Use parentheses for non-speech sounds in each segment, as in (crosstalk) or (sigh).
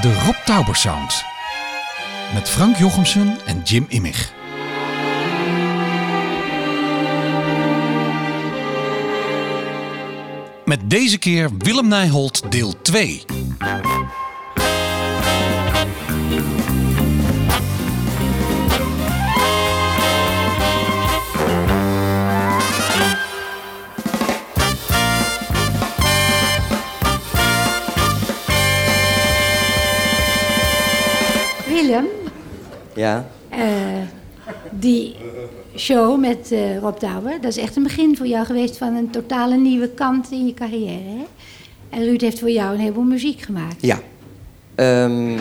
De Rob Tauber Sound. Met Frank Jochemsen en Jim Immig. Met deze keer Willem Nijholt deel 2. Show met eh, Rob Douwer, dat is echt een begin voor jou geweest van een totale nieuwe kant in je carrière. Hè? En Ruud heeft voor jou een heleboel muziek gemaakt. ja. Ehm,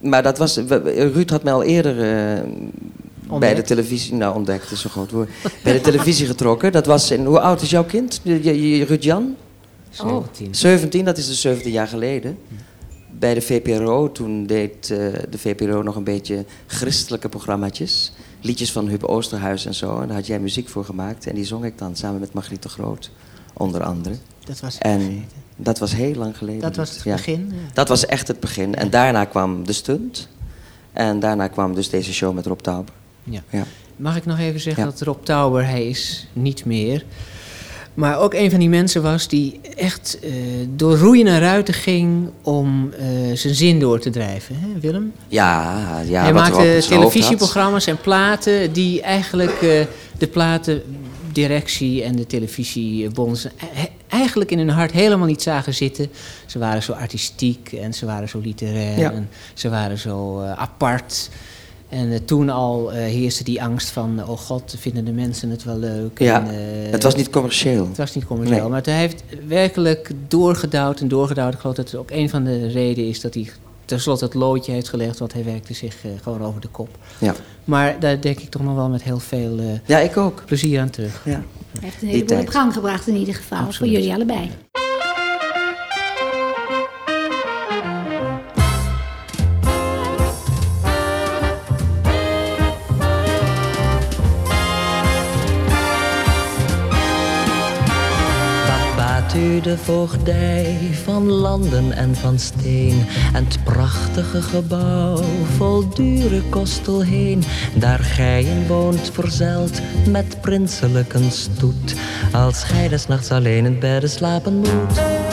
maar dat was... Ruud had mij al eerder eh, bij de televisie... Nou, ontdekt is een groot woord. bij de televisie getrokken. Dat was in... Hoe oud is jouw kind? Ruud Jan? 17. 17, dat is dus 17 jaar geleden. Bij de VPRO, toen deed eh, de VPRO nog een beetje christelijke programmaatjes. Liedjes van Huub Oosterhuis en zo. En daar had jij muziek voor gemaakt. En die zong ik dan samen met Margriet de Groot, onder andere. Dat was het En vergeten. dat was heel lang geleden. Dat was het Ja. begin. ja. Dat was echt het begin. En daarna kwam de stunt. En daarna kwam dus deze show met Rob Tauber. Ja. Ja. Mag ik nog even zeggen Ja. dat Rob Tauber, hij is niet meer. Maar ook een van die mensen was die echt eh, door roeien naar ruiten ging om eh, zijn zin door te drijven. Hè, Willem? Ja, ja hij wat maakte televisieprogramma's en platen die eigenlijk eh, de platendirectie en de televisiebonds eigenlijk in hun hart helemaal niet zagen zitten. Ze waren zo artistiek en ze waren zo literair Ja. en ze waren zo eh, apart. En eh, toen al eh, heerste die angst van, oh god, vinden de mensen het wel leuk? Ja, En, eh, Het was niet commerciëel. het was niet commercieel, Nee. maar hij heeft werkelijk doorgedouwd en doorgedouwd. Ik geloof dat het ook een van de redenen is dat hij tenslotte het loodje heeft gelegd, want hij werkte zich eh, gewoon over de kop. Ja. Maar daar denk ik toch nog wel met heel veel eh, ja, ik ook. plezier aan terug. Ja. Hij heeft een heleboel op gang gebracht in ieder geval, Absoluut. voor jullie allebei. De voogdij van landen en van steen. En het prachtige gebouw vol dure kostel heen, daar gij in woont verzeld met prinselijke stoet, als gij des nachts alleen in bedden slapen moet.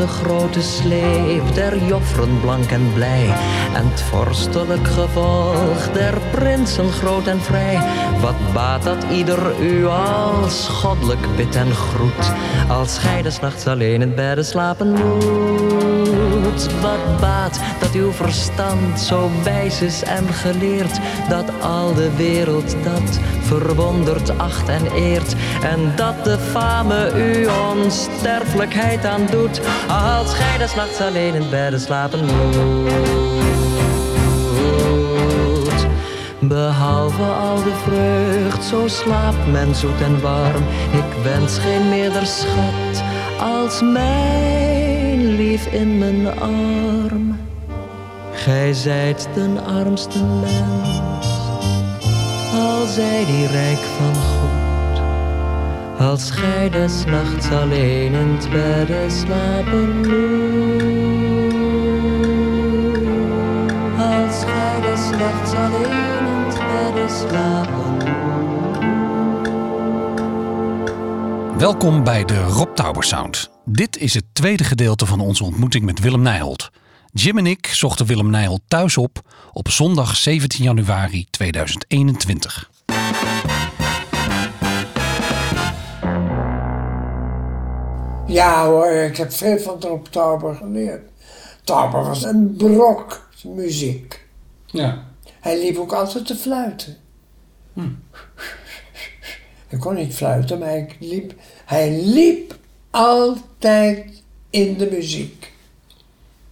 De grote sleep der jofferen blank en blij. En het vorstelijk gevolg der prinsen groot en vrij. Wat baat dat ieder u als goddelijk bid en groet? Als gij des nachts alleen in bedden slapen moet. Wat baat dat uw verstand zo wijs is en geleerd? Dat al de wereld dat verwondert, acht en eert. En dat de fame u onsterfelijkheid aandoet Als gij des nachts alleen in bedden slapen moet. Behalve al de vreugd, zo slaapt men zoet en warm. Ik wens geen meerder schat als mijn lief in mijn arm. Gij zijt den armste mens al zij die rijk van God. Als gij des nachts alleen in het bedden slapen. Als gij des nachts alleen in het bedden slapen Welkom bij de Rob Tauber Sound. Dit is het tweede gedeelte van onze ontmoeting met Willem Nijholt. Jim en ik zochten Willem Nijholt thuis op op zondag 17 januari 2021. Ja hoor, ik heb veel van Rob Tauber geleerd. Tauber was een brok muziek. Ja. Hij liep ook altijd te fluiten. Ik kon niet fluiten, maar hij liep, hij liep altijd in de muziek.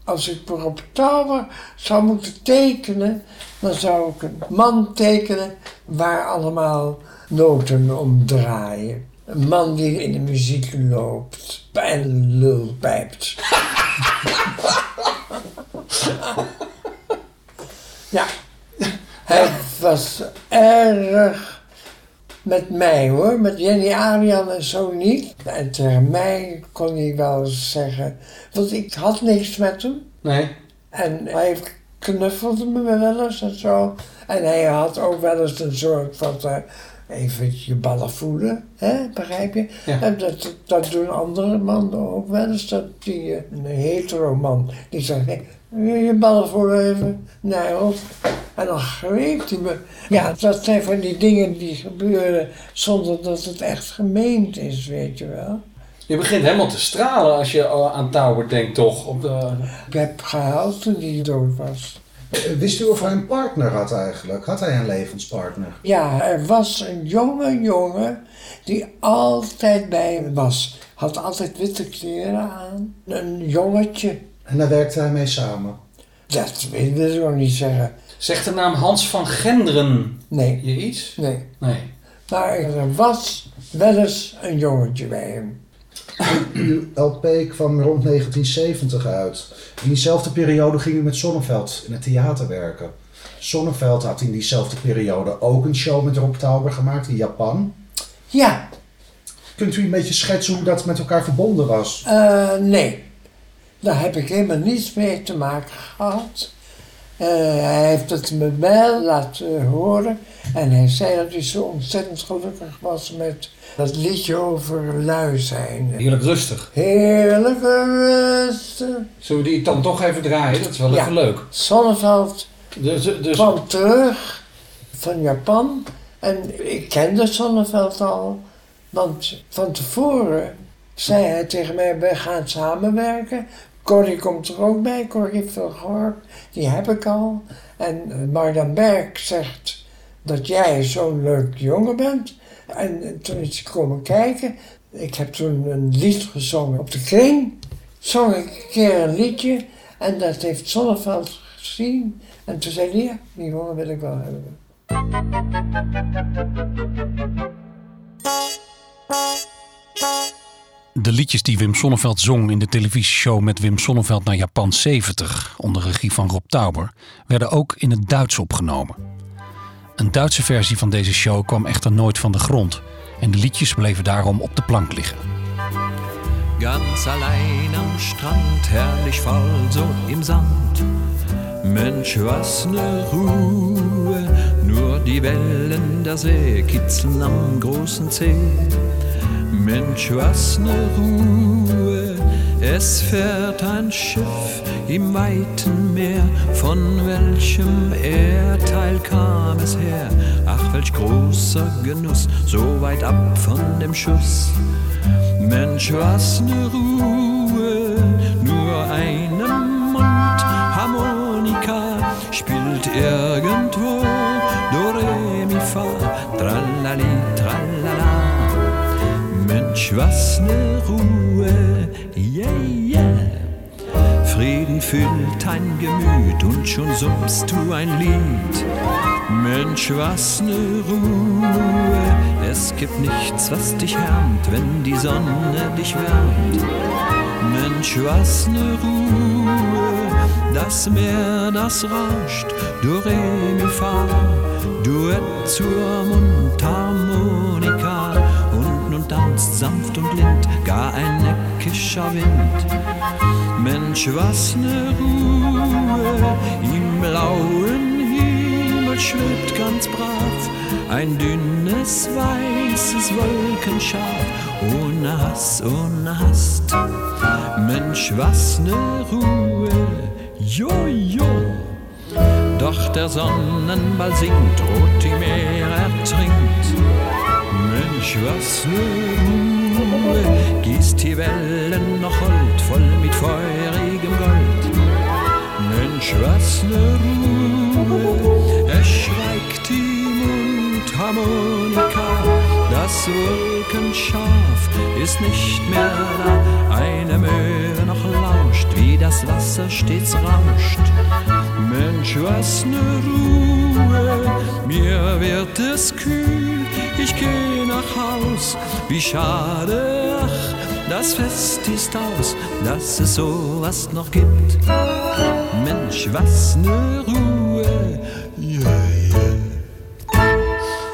Als ik voor Tauber zou moeten tekenen, dan zou ik een man tekenen waar allemaal noten om draaien. Een man die in de muziek loopt en lul pijpt. (laughs) ja, hij was erg met mij hoor, met Jenny Arian en zo niet. En tegen mij kon hij wel eens zeggen, want ik had niks met hem. Nee. En hij knuffelde me wel eens en zo. En hij had ook wel eens een soort van uh, even je ballen voelen, hè? begrijp je? Ja. En dat, dat doen andere mannen ook wel eens. Dat die, eh, een hetero man, die zegt, hey, je ballen voelen even, nee hoor. En dan greep hij me. Ja, dat zijn van die dingen die gebeuren zonder dat het echt gemeend is, weet je wel. Je begint helemaal te stralen als je eh, aan Tauber denkt, toch? Op de... Ik heb gehuild toen hij dood was. Eh, Wist u of hij een partner had eigenlijk? Had hij een levenspartner? Ja, er was een jonge jongen die altijd bij hem was. Had altijd witte kleren aan. Een jongetje. En daar werkte hij mee samen. Dat wil ik nog niet zeggen. Zegt de naam Hans van Genderen Nee, je iets? nee. Nee. Maar er was wel eens een jongetje bij hem. Uw LP kwam rond 1970 uit. In diezelfde periode ging u met Sonneveld in het theater werken. Sonneveld had in diezelfde periode ook een show met Rob Tauber gemaakt in Japan. Ja, Kunt u een beetje schetsen hoe dat met elkaar verbonden was? eh, nee. Daar heb ik helemaal niets mee te maken gehad. Eh, hij heeft het me wel laten horen. En hij zei dat hij zo ontzettend gelukkig was met dat liedje over lui zijn. Heerlijk rustig. Heerlijke rusten. Zullen we die dan toch even draaien? Dat is wel Ja. even leuk. Sonneveld Dus, dus kwam terug van Japan. En ik kende Sonneveld al. Want van tevoren zei hij tegen mij, wij gaan samenwerken. Corrie komt er ook bij, Corrie Vilgorp, die heb ik al. En eh, Mardan Berg zegt dat jij zo'n leuk jongen bent. En eh, toen is hij komen kijken. Ik heb toen een lied gezongen op de kring. Zong ik een keer een liedje. En dat heeft Sonneveld gezien. En toen zei hij, ja, die jongen wil ik wel hebben. De liedjes die Wim Sonneveld zong in de televisieshow met Wim Sonneveld naar Japan 70 onder regie van Rob Tauber werden ook in het Duits opgenomen. Een Duitse versie van deze show kwam echter nooit van de grond en de liedjes bleven daarom op de plank liggen. Ganz allein am Strand, herrlich voll so im Sand. Mensch, was ne Ruhe, nur die Wellen der See kitzeln am großen See. Mensch, was ne Ruhe, es fährt ein Schiff im weiten Meer. Von welchem Erdteil kam es her? Ach, welch großer Genuss, so weit ab von dem Schuss. Mensch, was ne Ruhe, nur eine Mundharmonika spielt irgendwo was ne Ruhe, yeah, yeah. Frieden füllt dein Gemüt und schon summst du ein Lied. Mensch, was ne Ruhe, es gibt nichts, was dich härmt, wenn die Sonne dich wärmt. Mensch, was ne Ruhe, das Meer, das rauscht, do, re, fa, Duett zur Mundharmonika und nun tanzt lind gar ein neckischer Wind. Mensch, was ne Ruhe im blauen Himmel schwebt ganz brav ein dünnes weißes Wolkenschaf ohne Hass, ohne Hast. Mensch, was ne Ruhe, jo, jo. Doch der Sonnenball singt, rot die Meer ertrinkt. Mensch, was ne Ruhe, gießt die Wellen noch hold, voll mit feurigem Gold. Mensch, was ne Ruhe, es schweigt die Mundharmonika. Das Wolkenschaf ist nicht mehr da, eine Möwe noch lauscht, wie das Wasser stets rauscht. Mensch, was ne Ruhe, mir wird es kühl, ich geh nach Haus. Wie schade, ach, das Fest ist aus, dass es sowas noch gibt. Mensch, was ne Ruhe, yeah.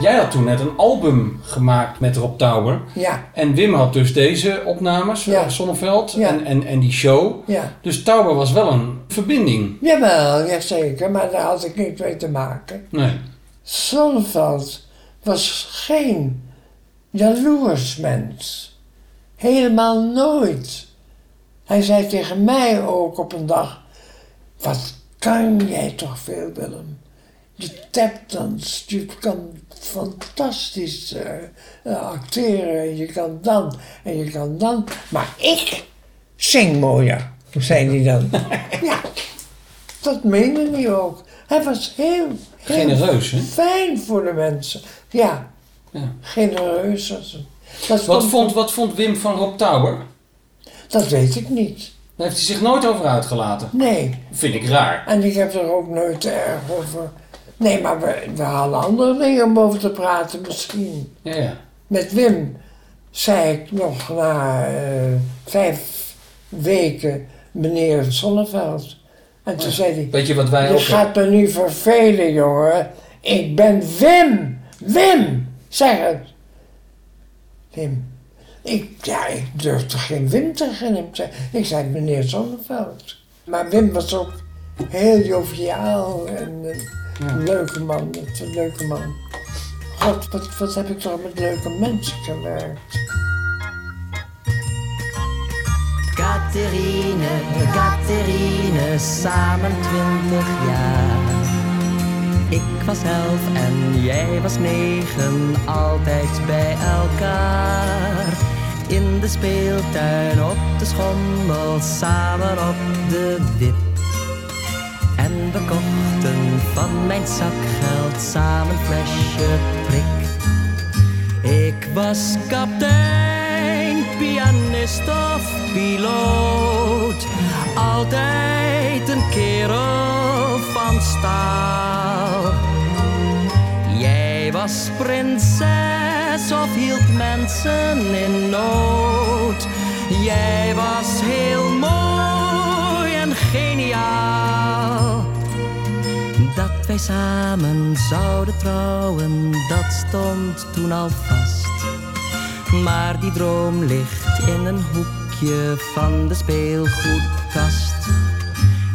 Jij had toen net een album gemaakt met Rob Tauber. Ja, En Wim had dus deze opnames, Ja. ja. Sonneveld, Ja. en, en, en die show. ja. Dus Tauber was wel een verbinding. Jawel, jazeker, maar daar had ik niet mee te maken. Nee. Sonneveld was geen jaloers mens. Helemaal nooit. Hij zei tegen mij ook op een dag: Wat kan jij toch veel, Willem? Je tapdanst, je kan fantastisch eh, eh, acteren, je kan dan en je kan dan. Maar ik zing mooier, zei hij dan. (laughs) ja, dat meende hij ook. Hij was heel, heel Genereus, hè? fijn voor de mensen. Ja, Ja. genereus. Dat, Wat vond, wat vond Wim van Rob Tauber? dat weet ik niet. Daar heeft hij zich nooit over uitgelaten. Nee, Vind ik raar. en ik heb er ook nooit erg over. Nee, maar we, we hadden andere dingen om over te praten misschien. Ja, ja. Met Wim zei ik nog na eh, vijf weken meneer Zonneveld. En toen zei hij, Weet je wat wij je ook... gaat me nu vervelen jongen. Ik ben Wim. Wim, zeg het. Wim. Ik, ja, ik durfde geen Wim tegen hem te zeggen. Ik zei meneer Zonneveld. Maar Wim was ook heel joviaal en eh, een leuke man. het Een leuke man. God, wat, wat heb ik toch met leuke mensen gewerkt. Catherine, Catherine, samen twintig jaar. Ik was elf en jij was negen, altijd bij elkaar. In de speeltuin, op de schommel, samen op de wip. En we kochten van mijn zakgeld samen flesje prik. Ik was kaptein, pianist of piloot. Altijd een kerel van staal. Jij was prinses of hield mensen in nood. Jij was heel mooi en geniaal. Wij samen zouden trouwen, dat stond toen al vast. Maar die droom ligt in een hoekje van de speelgoedkast.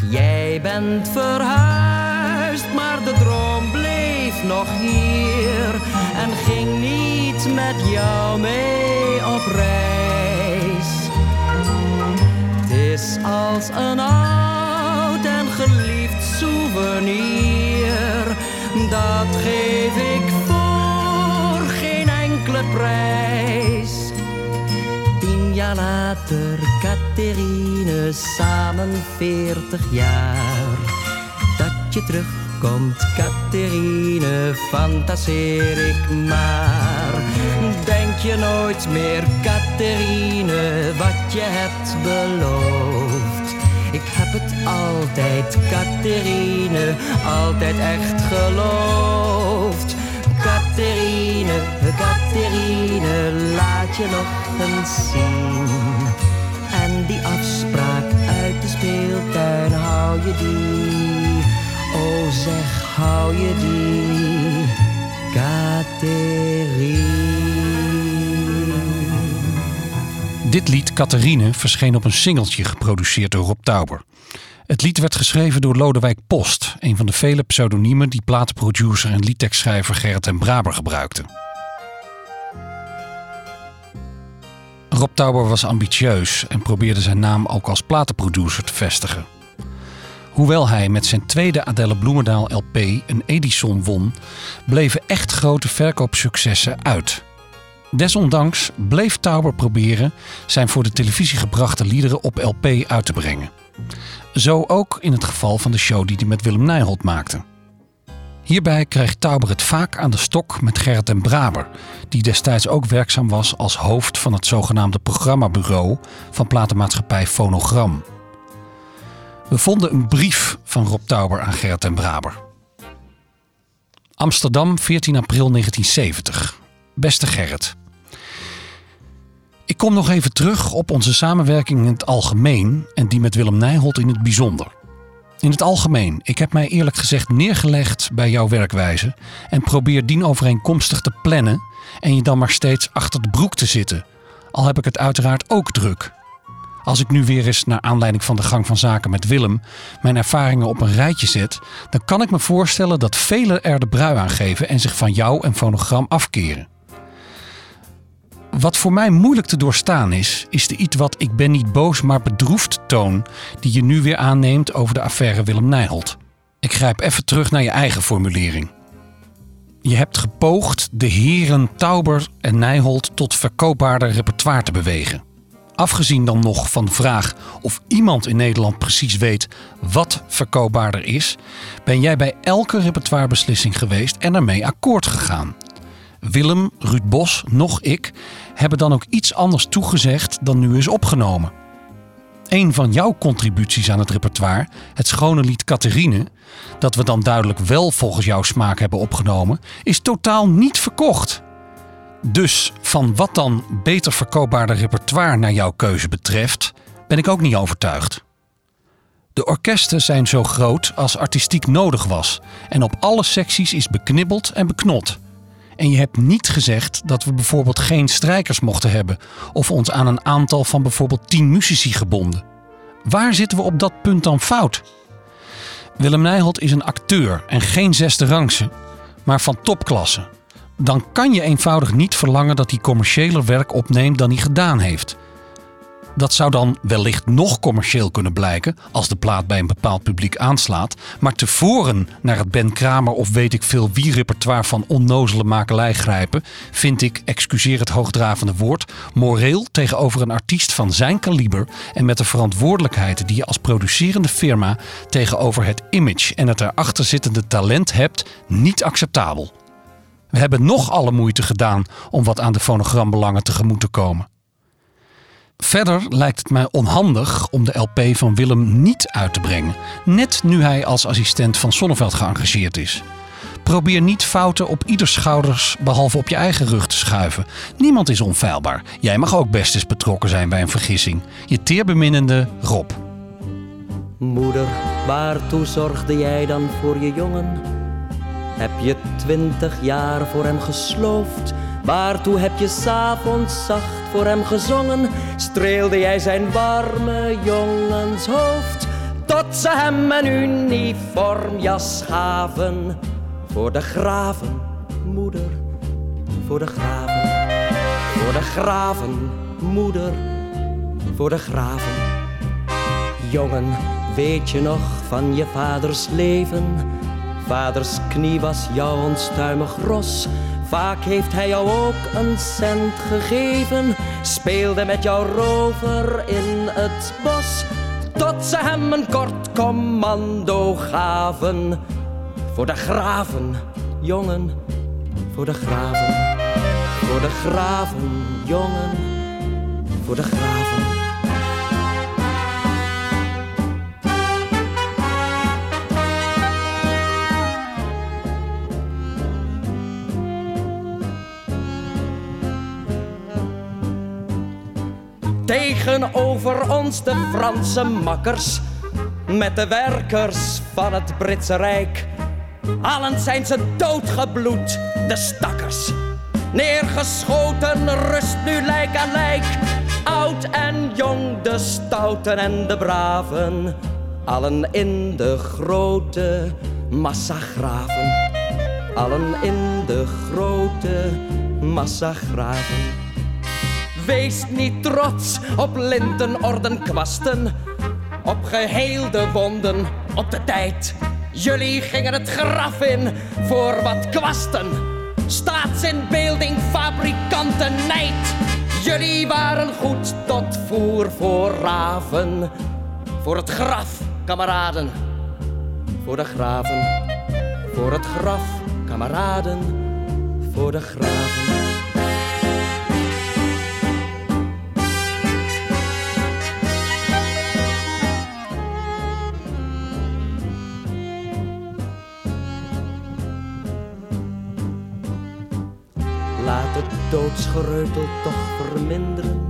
Jij bent verhuisd, maar de droom bleef nog hier. En ging niet met jou mee op reis. Het is als een oud en geliefd Dat geef ik voor geen enkele prijs. Tien jaar later, Catherine, samen veertig jaar. Dat je terugkomt, Catherine, fantaseer ik maar. Denk je nooit meer, Catherine, wat je hebt beloofd. Ik heb het altijd, Catherine, altijd echt geloofd. Catherine, Catherine, laat je nog eens zien. En die afspraak uit de speeltuin, hou je die? Oh zeg, hou je die? Catherine. Dit lied, Catharine, verscheen op een singeltje geproduceerd door Rob Tauber. Het lied werd geschreven door Lodewijk Post, een van de vele pseudoniemen die platenproducer en liedtekstschrijver Gerrit en Braber gebruikte. Rob Tauber was ambitieus en probeerde zijn naam ook als platenproducer te vestigen. Hoewel hij met zijn tweede Adele Bloemendaal LP een Edison won, bleven echt grote verkoopsuccessen uit. Desondanks bleef Tauber proberen zijn voor de televisie gebrachte liederen op LP uit te brengen. Zo ook in het geval van de show die hij met Willem Nijholt maakte. Hierbij kreeg Tauber het vaak aan de stok met Gerrit en Braber, die destijds ook werkzaam was als hoofd van het zogenaamde programmabureau van platenmaatschappij Phonogram. We vonden een brief van Rob Tauber aan Gerrit en Braber. Amsterdam, 14 april 1970. Beste Gerrit. Ik kom nog even terug op onze samenwerking in het algemeen en die met Willem Nijholt in het bijzonder. In het algemeen, ik heb mij eerlijk gezegd neergelegd bij jouw werkwijze en probeer dienovereenkomstig te plannen en je dan maar steeds achter de broek te zitten. Al heb ik het uiteraard ook druk. Als ik nu weer eens naar aanleiding van de gang van zaken met Willem mijn ervaringen op een rijtje zet, dan kan ik me voorstellen dat velen er de brui aan geven en zich van jou en fonogram afkeren. Wat voor mij moeilijk te doorstaan is, is de iets wat ik ben niet boos maar bedroefd toon die je nu weer aanneemt over de affaire Willem Nijholt. Ik grijp even terug naar je eigen formulering. Je hebt gepoogd de heren Tauber en Nijholt tot verkoopbaarder repertoire te bewegen. Afgezien dan nog van de vraag of iemand in Nederland precies weet wat verkoopbaarder is, ben jij bij elke repertoirebeslissing geweest en ermee akkoord gegaan. Willem, Ruud Bos, nog ik hebben dan ook iets anders toegezegd dan nu is opgenomen. Een van jouw contributies aan het repertoire, het schone lied Catherine, dat we dan duidelijk wel volgens jouw smaak hebben opgenomen, is totaal niet verkocht. Dus van wat dan beter verkoopbaarder repertoire naar jouw keuze betreft, ben ik ook niet overtuigd. De orkesten zijn zo groot als artistiek nodig was en op alle secties is beknibbeld en beknot. En je hebt niet gezegd dat we bijvoorbeeld geen strijkers mochten hebben of ons aan een aantal van bijvoorbeeld tien muzici gebonden. Waar zitten we op dat punt dan fout? Willem Nijholt is een acteur en geen zesde rangse, maar van topklasse. Dan kan je eenvoudig niet verlangen dat hij commerciëler werk opneemt dan hij gedaan heeft. Dat zou dan wellicht nog commercieel kunnen blijken als de plaat bij een bepaald publiek aanslaat. Maar tevoren naar het Ben Kramer of weet ik veel wie repertoire van onnozele makelij grijpen, vind ik, excuseer het hoogdravende woord, moreel tegenover een artiest van zijn kaliber en met de verantwoordelijkheid die je als producerende firma tegenover het image en het erachter zittende talent hebt, niet acceptabel. We hebben nog alle moeite gedaan om wat aan de fonogrambelangen tegemoet te komen. Verder lijkt het mij onhandig om de LP van Willem niet uit te brengen, net nu hij als assistent van Sonneveld geëngageerd is. Probeer niet fouten op ieders schouders behalve op je eigen rug te schuiven. Niemand is onfeilbaar. Jij mag ook best eens betrokken zijn bij een vergissing. Je teerbeminnende Rob. Moeder, waartoe zorgde jij dan voor je jongen? Heb je twintig jaar voor hem gesloofd? Waartoe heb je s'avonds zacht voor hem gezongen? Streelde jij zijn warme jongenshoofd? Tot ze hem een uniformjas gaven. Voor de graven, moeder, voor de graven. Voor de graven, moeder, voor de graven. Jongen, weet je nog van je vaders leven? Vaders knie was jouw onstuimig ros. Vaak heeft hij jou ook een cent gegeven. Speelde met jouw rover in het bos. Tot ze hem een kort commando gaven. Voor de graven, jongen, voor de graven. Voor de graven, jongen, voor de graven. Tegenover ons de Franse makkers, met de werkers van het Britse Rijk. Allen zijn ze doodgebloed, de stakkers. Neergeschoten, rust nu lijk aan lijk. Oud en jong, de stouten en de braven. Allen in de grote massagraven. Allen in de grote massagraven. Wees niet trots op lintenorden kwasten, op geheelde wonden, op de tijd. Jullie gingen het graf in voor wat kwasten. Staatsinbeelding, fabrikanten, nijd. Jullie waren goed tot voer voor raven. Voor het graf, kameraden. Voor de graven. Voor het graf, kameraden. Voor de graven. Doodsgereutel toch verminderen.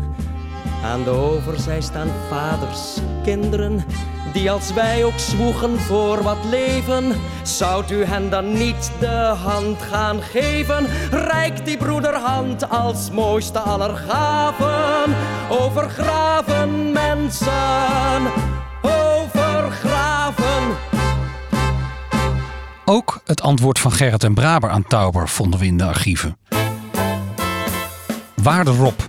Aan de overzij staan vaders, kinderen, die als wij ook zwoegen voor wat leven. Zou u hen dan niet de hand gaan geven? Rijk die broederhand als mooiste aller gaven. Overgraven mensen, overgraven. Ook het antwoord van Gerrit en Braber aan Tauber vonden we in de archieven. Waarde Rob,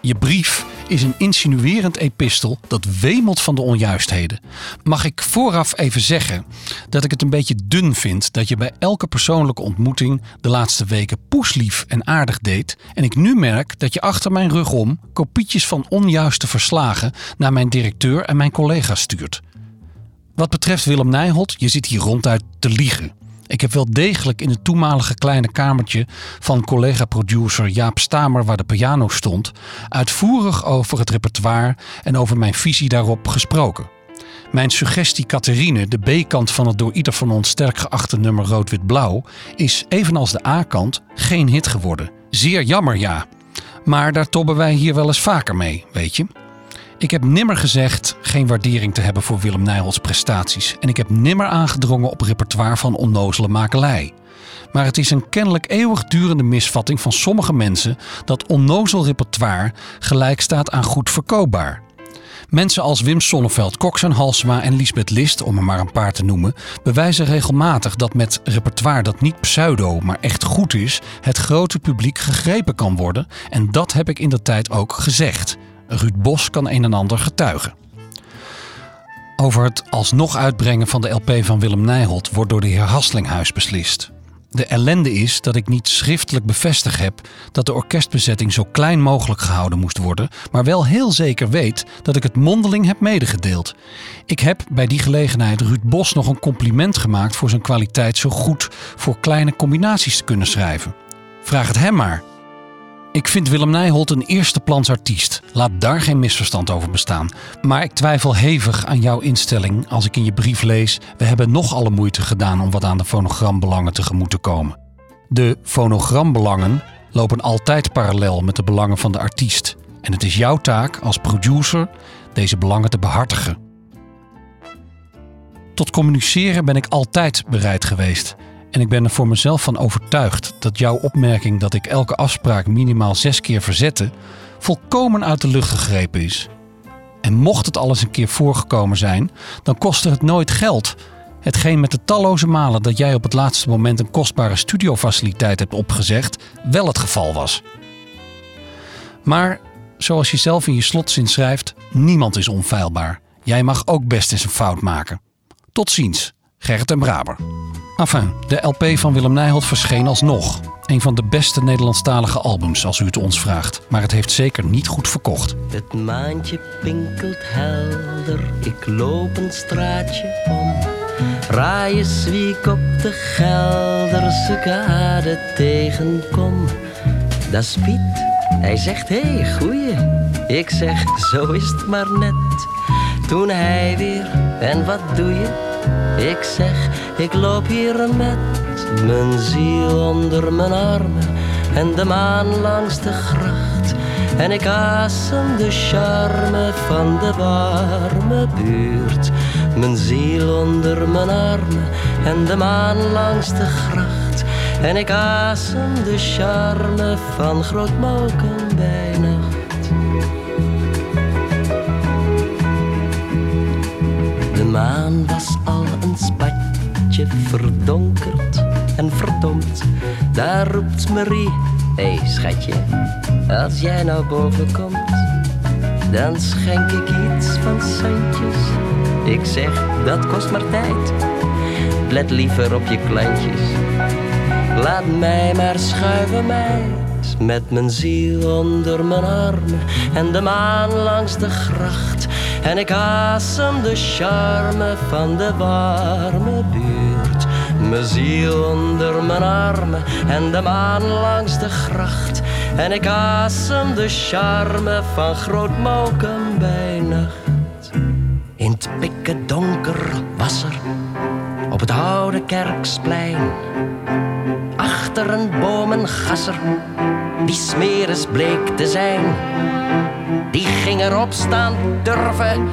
je brief is een insinuerend epistel dat wemelt van de onjuistheden. Mag ik vooraf even zeggen dat ik het een beetje dun vind dat je bij elke persoonlijke ontmoeting de laatste weken poeslief en aardig deed en ik nu merk dat je achter mijn rug om kopietjes van onjuiste verslagen naar mijn directeur en mijn collega's stuurt. Wat betreft Willem Nijholt, je zit hier ronduit te liegen. Ik heb wel degelijk in het toenmalige kleine kamertje van collega-producer Jaap Stamer, waar de piano stond, uitvoerig over het repertoire en over mijn visie daarop gesproken. Mijn suggestie Catherine, de B-kant van het door ieder van ons sterk geachte nummer Rood-Wit-Blauw, is evenals de A-kant geen hit geworden. Zeer jammer, ja. Maar daar tobben wij hier wel eens vaker mee, weet je. Ik heb nimmer gezegd geen waardering te hebben voor Willem Nijholts prestaties. En ik heb nimmer aangedrongen op repertoire van onnozele makelij. Maar het is een kennelijk eeuwigdurende misvatting van sommige mensen dat onnozel repertoire gelijk staat aan goed verkoopbaar. Mensen als Wim Sonneveld, Cox en Halsema en Lisbeth List, om er maar een paar te noemen, bewijzen regelmatig dat met repertoire dat niet pseudo, maar echt goed is, het grote publiek gegrepen kan worden. En dat heb ik in de tijd ook gezegd. Ruud Bos kan een en ander getuigen. Over het alsnog uitbrengen van de LP van Willem Nijholt wordt door de heer Haslinghuis beslist. De ellende is dat ik niet schriftelijk bevestigd heb dat de orkestbezetting zo klein mogelijk gehouden moest worden, maar wel heel zeker weet dat ik het mondeling heb medegedeeld. Ik heb bij die gelegenheid Ruud Bos nog een compliment gemaakt voor zijn kwaliteit zo goed voor kleine combinaties te kunnen schrijven. Vraag het hem maar. Ik vind Willem Nijholt een eerste plans artiest. Laat daar geen misverstand over bestaan. Maar ik twijfel hevig aan jouw instelling als ik in je brief lees: we hebben nog alle moeite gedaan om wat aan de fonogrambelangen tegemoet te komen. De fonogrambelangen lopen altijd parallel met de belangen van de artiest. En het is jouw taak als producer deze belangen te behartigen. Tot communiceren ben ik altijd bereid geweest. En ik ben er voor mezelf van overtuigd dat jouw opmerking dat ik elke afspraak minimaal zes keer verzette, volkomen uit de lucht gegrepen is. En mocht het alles een keer voorgekomen zijn, dan kostte het nooit geld. Hetgeen met de talloze malen dat jij op het laatste moment een kostbare studiofaciliteit hebt opgezegd, wel het geval was. Maar, zoals je zelf in je slotzin schrijft, niemand is onfeilbaar. Jij mag ook best eens een fout maken. Tot ziens, Gerrit en Braber. De LP van Willem Nijholt verscheen alsnog. Een van de beste Nederlandstalige albums, als u het ons vraagt. Maar het heeft zeker niet goed verkocht. Het maantje pinkelt helder, ik loop een straatje om. Raaies wie ik op de Gelderse kade tegenkom. Dat is Piet, hij zegt hé, hey, goeie. Ik zeg, zo is het maar net. Toen hij weer, en wat doe je? Ik zeg, ik loop hier met mijn ziel onder mijn armen en de maan langs de gracht. En ik asem de charme van de warme buurt. Mijn ziel onder mijn armen en de maan langs de gracht. En ik asem de charme van Grootmoken bij nacht. De maan was al spatje verdonkerd en verdomd. Daar roept Marie, hé hey, schatje, als jij nou boven komt, dan schenk ik iets van centjes. Ik zeg, dat kost maar tijd, let liever op je klantjes. Laat mij maar schuiven, meid, met mijn ziel onder mijn armen en de maan langs de gracht. En ik asem de charme van de warme buurt. Mijn ziel onder mijn armen en de maan langs de gracht. En ik asem de charme van Grootmoken bij nacht. In het pikken donker was er op het oude kerksplein. Achter een boom een gasser die smeris bleek te zijn. Die ging erop staan durven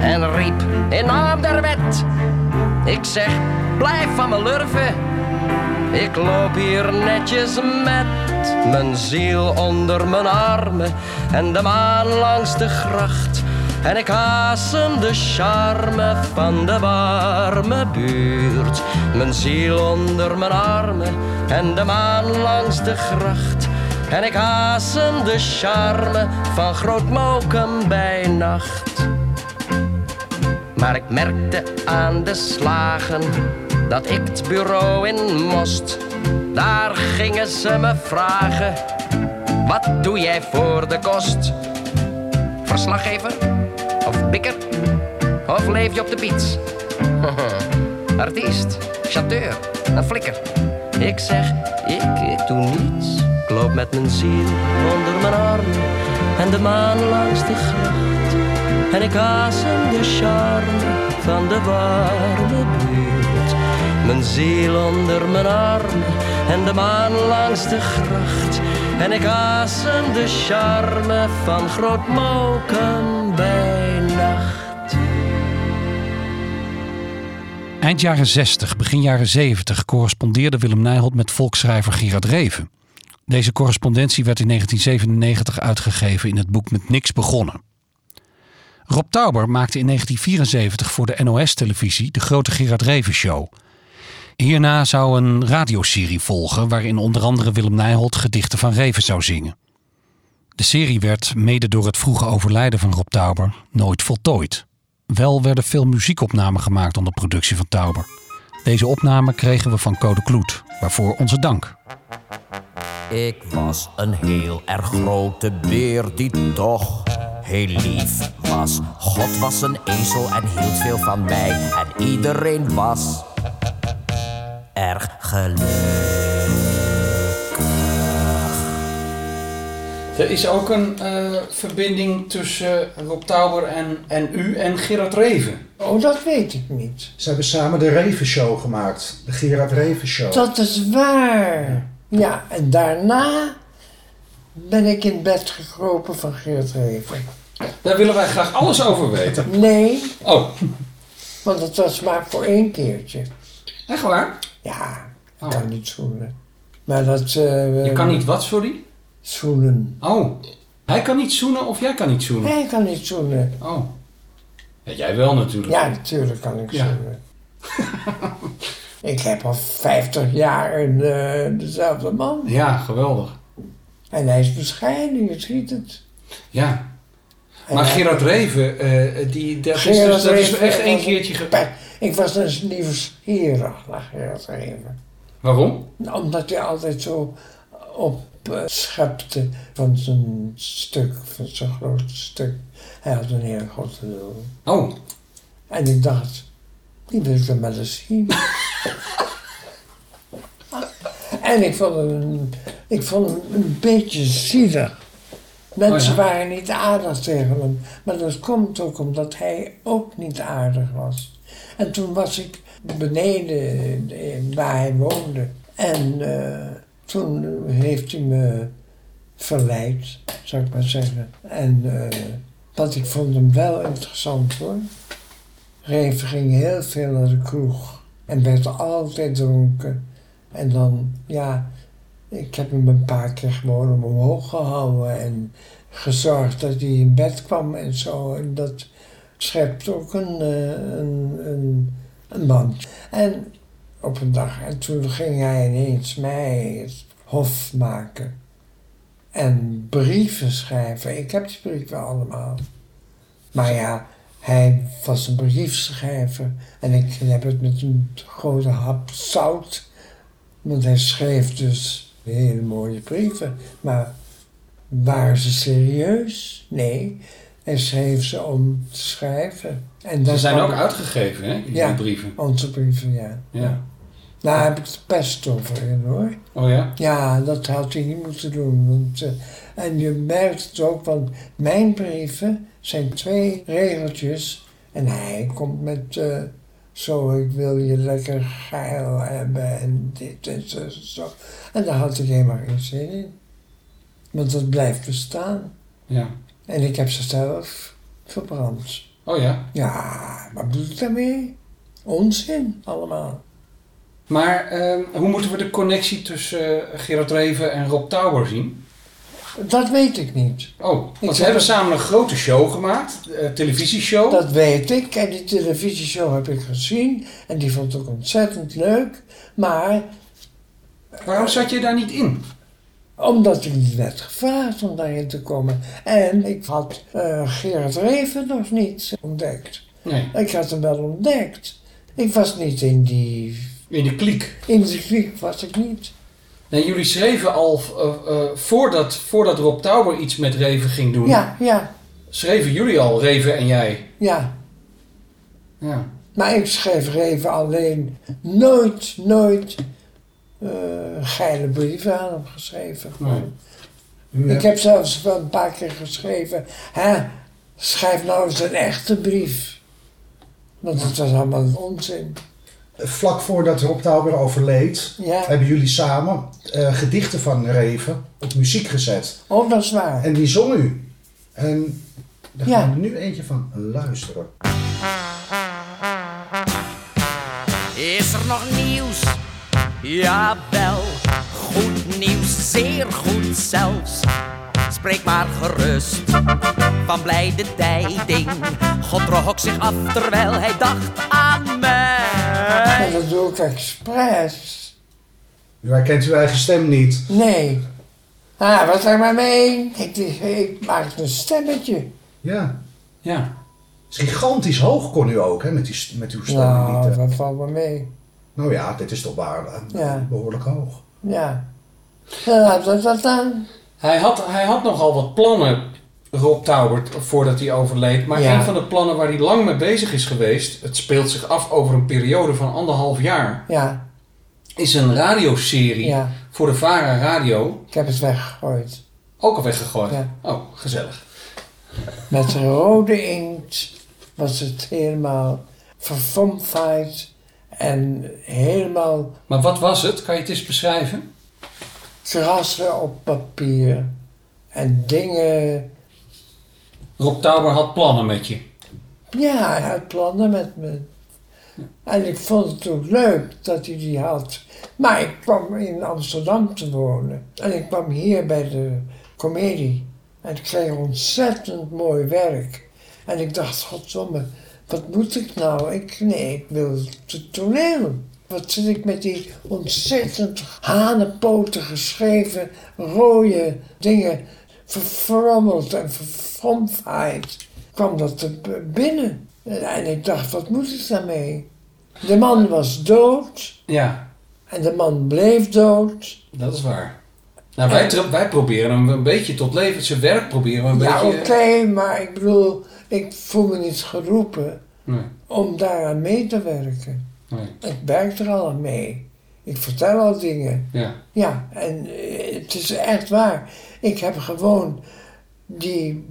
en riep in naam der wet. Ik zeg, blijf van me lurven. Ik loop hier netjes met mijn ziel onder mijn armen en de maan langs de gracht. En ik haasem de charme van de warme buurt. Mijn ziel onder mijn armen en de maan langs de gracht. En ik haasem de charme van Groot Mokum bij nacht. Maar ik merkte aan de slagen dat ik het bureau in moest. Daar gingen ze me vragen: wat doe jij voor de kost? Verslaggever? Of bikker? Of leef je op de fiets? (laughs) Artiest, chanteur, een flikker. Ik zeg, ik, ik doe niets. Ik loop met mijn ziel onder mijn arm en de maan langs de gracht. En ik asem de charme van de warme buurt. Mijn ziel onder mijn arm en de maan langs de gracht. En ik asem de charme van Groot Mokum Eind jaren 60, begin jaren 70 correspondeerde Willem Nijholt met volksschrijver Gerard Reven. Deze correspondentie werd in 1997 uitgegeven in het boek Met Niks Begonnen. Rob Tauber maakte in 1974 voor de NOS-televisie de Grote Gerard Reven Show. Hierna zou een radioserie volgen waarin onder andere Willem Nijholt gedichten van Reven zou zingen. De serie werd, mede door het vroege overlijden van Rob Tauber, nooit voltooid. Wel werden veel muziekopnamen gemaakt onder productie van Tauber. Deze opname kregen we van Code Kloet, waarvoor onze dank. Ik was een heel erg grote beer die toch heel lief was. God was een ezel en hield veel van mij. En iedereen was erg gelukkig. Er is ook een eh, verbinding tussen Rob Tauber en, en u en Gerard Reven. Oh, dat weet ik niet. Ze hebben samen de Reven Show gemaakt. De Gerard Reven Show. Dat is waar. Ja, en daarna ben ik in bed gekropen van Geert Reven. Daar willen wij graag alles over weten. Nee, Oh, want het was maar voor één keertje. echt waar? Ja, ik Oh. kan niet zoenen. Maar dat... eh, Je kan niet wat, sorry? Zoenen. Oh, hij kan niet zoenen of jij kan niet zoenen? Hij kan niet zoenen. Oh. Ja, jij wel natuurlijk. Ja, natuurlijk kan ik Ja. zoenen. (laughs) ik heb al 50 jaar een, eh, dezelfde man. Ja, geweldig. En hij is bescheiden, je ziet het. Ja. En Maar Gerard Reven, eh, die, dat, is, Gerard dus, dat is echt één keertje... Ik was dus nieuwsgierig naar Gerard Reven. Waarom? Omdat hij altijd zo opschepte van zijn stuk, van zijn grote stuk. Hij had een heel grote lul. Oh, En ik dacht, die wil ik dan wel eens zien. (laughs) en ik vond hem, ik vond hem een beetje zielig. Mensen Oh ja? waren niet aardig tegen hem. Maar dat komt ook omdat hij ook niet aardig was. En toen was ik beneden eh, waar hij woonde. En eh, toen heeft hij me verleid, zou ik maar zeggen. En eh, want ik vond hem wel interessant hoor. Reven ging heel veel naar de kroeg en werd altijd dronken. En dan, ja, ik heb hem een paar keer gewoon omhoog gehouden en gezorgd dat hij in bed kwam en zo. En dat schept ook een, eh, een, een, een band. En op een dag, en toen ging hij ineens mij het hof maken. En brieven schrijven. Ik heb die brieven allemaal. Maar ja, hij was een briefschrijver. En ik heb het met een grote hap zout. Want hij schreef dus hele mooie brieven. Maar waren ze serieus? Nee. Hij schreef ze om te schrijven. En ze zijn ook uitgegeven, hè? Die Ja. brieven. Onze brieven, ja. Ja. Daar heb ik de pest over in hoor. Oh ja? Ja, dat had hij niet moeten doen. Want, eh, en je merkt het ook, want mijn brieven zijn twee regeltjes. En hij komt met eh, zo, ik wil je lekker geil hebben en dit en zo. zo. En daar had ik helemaal geen zin in. Want dat blijft bestaan. Ja. En ik heb ze zelf verbrand. Oh ja. Ja, wat bedoel ik daarmee? Onzin, allemaal. Maar ehm, hoe moeten we de connectie tussen eh, Gerard Reven en Rob Tauber zien? Dat weet ik niet. Oh, want ze heb hebben het- samen een grote show gemaakt, een televisieshow. Dat weet ik. En die televisieshow heb ik gezien. En die vond ik ontzettend leuk. Maar Waarom zat je daar niet in? omdat ik niet werd gevraagd om daarin te komen. En ik had eh, Gerard Reven nog niet ontdekt. Nee, Ik had hem wel ontdekt. Ik was niet in die... in de kliek. In die kliek was ik niet. Nee, jullie schreven al, eh, eh, voordat, voordat Rob Tauber iets met Reven ging doen, Ja, ja, schreven jullie al, Reven en jij. ja. Ja. Maar ik schreef Reven alleen nooit, nooit eh, geile brieven aan hem geschreven. Nee. Ik heb zelfs wel een paar keer geschreven, hè, schrijf nou eens een echte brief. Want het was allemaal onzin. Vlak voordat Rob Tauber overleed, Ja, hebben jullie samen eh, gedichten van Reven op muziek gezet. oh, dat is waar. En die zong u. En daar Ja. gaan we nu eentje van luisteren. Is er nog nieuws? Jawel, goed nieuws, zeer goed zelfs. Spreek maar gerust van blijde tijding. God trok zich af terwijl hij dacht aan mij. En dat doe ik expres. U herkent uw eigen stem niet. Nee. Ah, wat er maar mee. Ik, ik maak een stemmetje. Ja. Ja. Het is gigantisch hoog kon u ook, hè, met, die, met uw stem. Nou, niet, hè? dat valt me mee. Nou ja, dit is toch waar, Ja. behoorlijk hoog. Ja. Ja, dat, dat dan. Hij had, hij had nogal wat plannen, Rob Tauber, voordat hij overleed. Maar Ja. een van de plannen waar hij lang mee bezig is geweest, het speelt zich af over een periode van anderhalf jaar, Ja, is een radioserie ja. voor de VARA Radio. Ik heb het weggegooid. Ook al weggegooid. Ja. Oh, gezellig. Met rode inkt was het helemaal verfomfaaid en helemaal Maar wat was het? Kan je het eens beschrijven? krassen op papier. En dingen. Rob Tauber had plannen met je. Ja, hij had plannen met me. En ik vond het ook leuk dat hij die had. Maar ik kwam in Amsterdam te wonen. En ik kwam hier bij de comedie. En ik kreeg ontzettend mooi werk. En ik dacht, goddomme, wat moet ik nou? Ik, nee, ik wil het toneel. Wat zit ik met die ontzettend hanenpoten geschreven rode dingen verfrommeld en verfromfaaid. Kwam dat er binnen. En ik dacht, wat moet ik daarmee? De man was dood Ja, en de man bleef dood. dat is waar. Nou, wij, wij proberen hem een beetje tot leven. Zijn werk proberen we een Ja, oké, beetje... maar ik bedoel, ik voel me niet geroepen Nee, om daaraan mee te werken. nee, Ik werk er al aan mee. Ik vertel al dingen. ja. Ja, en eh, het is echt waar. Ik heb gewoon die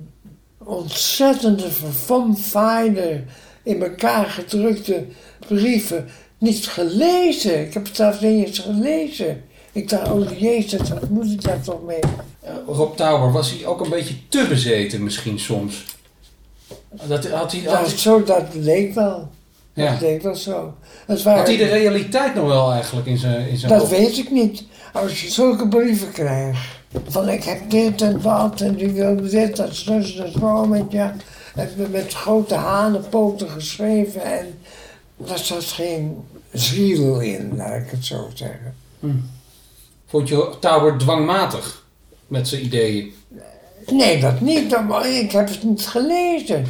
ontzettende verfomfaaide, in elkaar gedrukte brieven niet gelezen. Ik heb het zelfs niet eens gelezen. Ik dacht, oh jezus, wat moet ik daar toch mee? Eh, Rob Tauber, was hij ook een beetje te bezeten misschien soms? Dat, had, hij, had, Dat, hij, zo, dat leek wel. ja. Dat leek wel zo. Het waren, had hij de realiteit nog wel eigenlijk in zijn, in zijn Dat hoofd? weet ik niet. Als je zulke brieven krijgt. Van ik heb dit en dat en die wil dit en zus en zo met je. En met grote hanenpoten geschreven en daar zat geen ziel in, laat ik het zo zeggen. Vond je Tauber dwangmatig met zijn ideeën? Nee, dat niet. Ik heb het niet gelezen.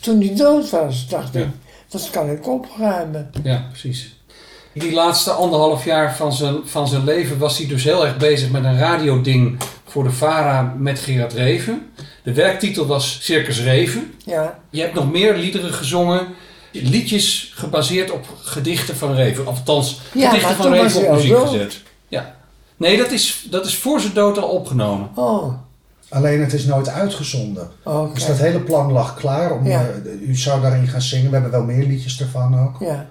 Toen hij dood was, dacht Ja. ik, dat kan ik opruimen. Ja, precies. Die laatste anderhalf jaar van zijn, van zijn leven was hij dus heel erg bezig met een radioding voor de VARA met Gerard Reven. De werktitel was Circus Reven. Ja, Je hebt nog meer liederen gezongen. Liedjes gebaseerd op gedichten van Reven. Of althans, Ja, gedichten van Reven op muziek dood. gezet. Ja. Nee, dat is, dat is voor zijn dood al opgenomen. oh, Alleen het is nooit uitgezonden. oké. Dus dat hele plan lag klaar. Om, Ja. eh, u zou daarin gaan zingen. We hebben wel meer liedjes ervan ook. Ja.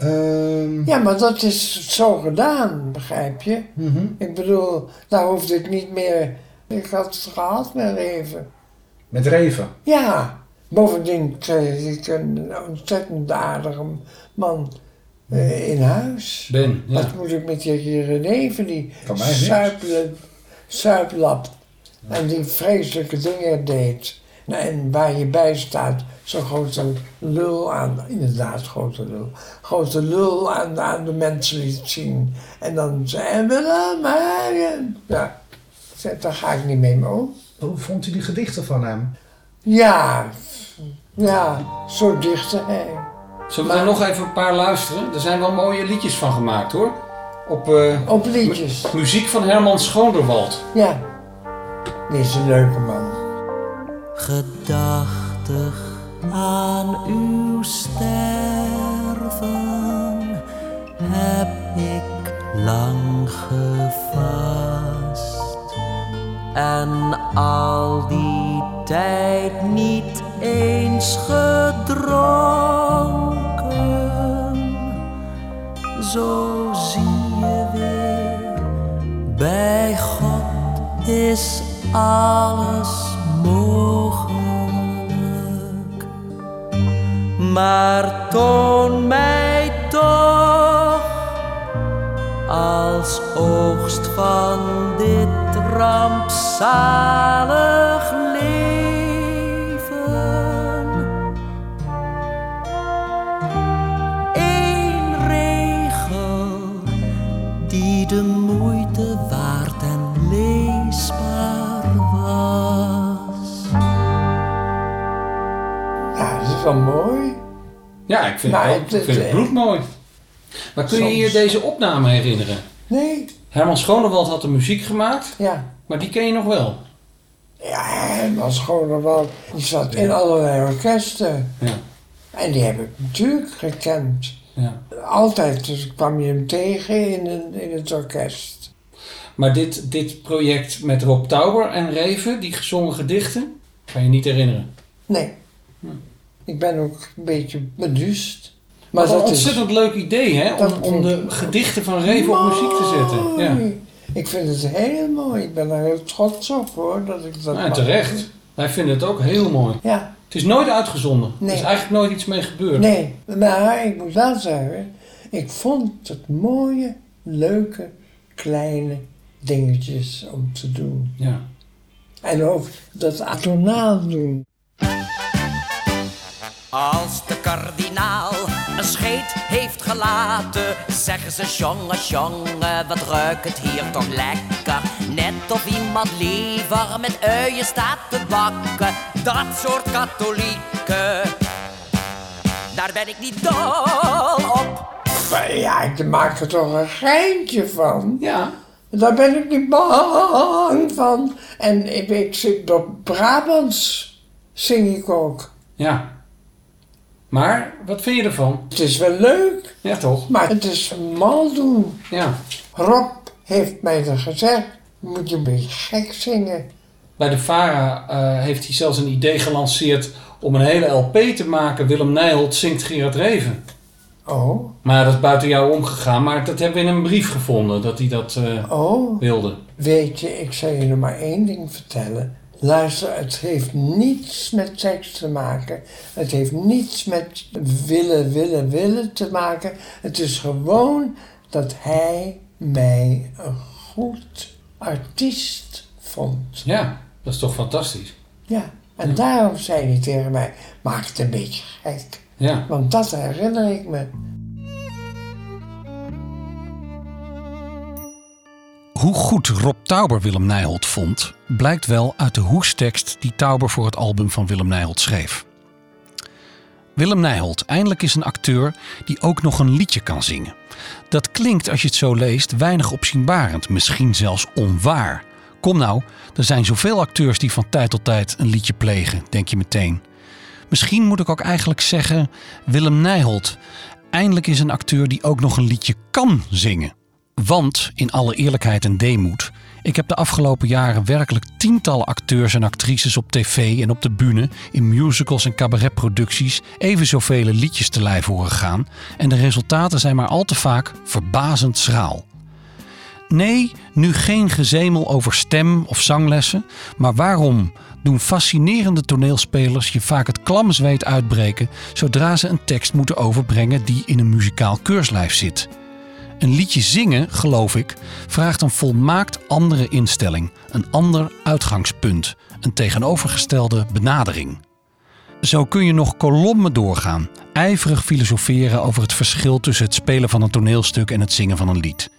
Ehm, ja, maar dat is zo gedaan, begrijp je? mhm. Ik bedoel, daar hoefde ik niet meer Ik had het gehad met Reven. Met Reven. Ja, bovendien kreeg ik een ontzettend aardige man eh, in huis. Ben, ja. Wat moet ik met die Reven, die suipelen- suiplap en die vreselijke dingen deed. Nou, en waar je bij staat, zo'n grote lul aan, inderdaad, grote lul, grote lul aan, aan de mensen liet zien. En dan zei maar. Ja, daar ga ik niet mee om. Hoe vond u die gedichten van hem? Ja, ja, zo dichter hij. Zullen we er nog even een paar luisteren? Er zijn wel mooie liedjes van gemaakt hoor. Op, eh, Op liedjes. mu- muziek van Herman Schoonderwald. Ja, die is een leuke man. Gedachtig aan uw sterven heb ik lang gevast en al die tijd niet eens gedronken. Zo zie je weer, bij God is alles mogelijk. Maar toon mij toch als oogst van dit rampzalig leven één regel die de moeite waard en leesbaar was. Ja, dat is wel mooi. Ja, ik vind, Maar het, ik vind het bloedmooi. Maar kun je Soms. je deze opname herinneren? Nee, Herman Schoonderwald had de muziek gemaakt, ja. maar die ken je nog wel. Ja, gewoon wel. Die zat in allerlei orkesten. Ja. En die heb ik natuurlijk gekend. Ja. Altijd dus kwam je hem tegen in, een, in het orkest. Maar dit, dit project met Rob Tauber en Reven, die gezongen gedichten, kan je niet herinneren. Nee. Ik ben ook een beetje beduust. Maar Wat een dat is ontzettend leuk idee, hè? Om, om de gedichten van Reven op muziek te zetten. Ja. Ik vind het heel mooi. Ik ben er heel trots op hoor. Dat ik dat Nou, en mag terecht. Wij vinden het ook heel mooi. Ja, Het is nooit uitgezonden. Nee. Er is eigenlijk nooit iets mee gebeurd. nee. Maar ik moet wel zeggen, ik vond het mooie, leuke, kleine dingetjes om te doen. Ja. En ook dat atonaal doen. Als de kardinaal een scheet heeft gelaten, zeggen ze jongen, jongen, wat ruikt het hier toch lekker. Net of iemand liever met uien staat te bakken. Dat soort katholieken, daar ben ik niet dol op. Ja, ik maak er toch een geintje van. Ja. Daar ben ik niet bang van. En ik, ik zit op Brabants, zing ik ook. Ja. Maar, wat vind je ervan? Het is wel leuk, Ja, toch? maar het is mal doen. Ja. Rob heeft mij er gezegd, moet je een beetje gek zingen. Bij de VARA eh, heeft hij zelfs een idee gelanceerd om een hele LP te maken. Willem Nijholt zingt Gerard Reven. Oh, Maar dat is buiten jou omgegaan. Maar dat hebben we in een brief gevonden, dat hij dat eh, oh. wilde. Weet je, ik zal je nog maar één ding vertellen. Luister, het heeft niets met seks te maken. Het heeft niets met willen, willen, willen te maken. Het is gewoon dat hij mij een goed artiest vond. Ja, dat is toch fantastisch. Ja, en daarom zei hij tegen mij, maak het een beetje gek. Ja. Want dat herinner ik me. Hoe goed Rob Tauber Willem Nijholt vond, blijkt wel uit de hoestekst die Tauber voor het album van Willem Nijholt schreef. Willem Nijholt eindelijk is een acteur die ook nog een liedje kan zingen. Dat klinkt, als je het zo leest, weinig opzienbarend, misschien zelfs onwaar. Kom nou, er zijn zoveel acteurs die van tijd tot tijd een liedje plegen, denk je meteen. Misschien moet ik ook eigenlijk zeggen: Willem Nijholt. Eindelijk is een acteur die ook nog een liedje kan zingen. Want, in alle eerlijkheid en deemoed, ik heb de afgelopen jaren werkelijk tientallen acteurs en actrices op tv en op de bühne, in musicals en cabaretproducties, even zoveel liedjes te lijf horen gaan. En de resultaten zijn maar al te vaak verbazend schraal. Nee, nu geen gezemel over stem of zanglessen, maar waarom doen fascinerende toneelspelers je vaak het klamme zweet uitbreken zodra ze een tekst moeten overbrengen die in een muzikaal keurslijf zit? Een liedje zingen, geloof ik, vraagt een volmaakt andere instelling, een ander uitgangspunt, een tegenovergestelde benadering. Zo kun je nog kolommen doorgaan, ijverig filosoferen over het verschil tussen het spelen van een toneelstuk en het zingen van een lied.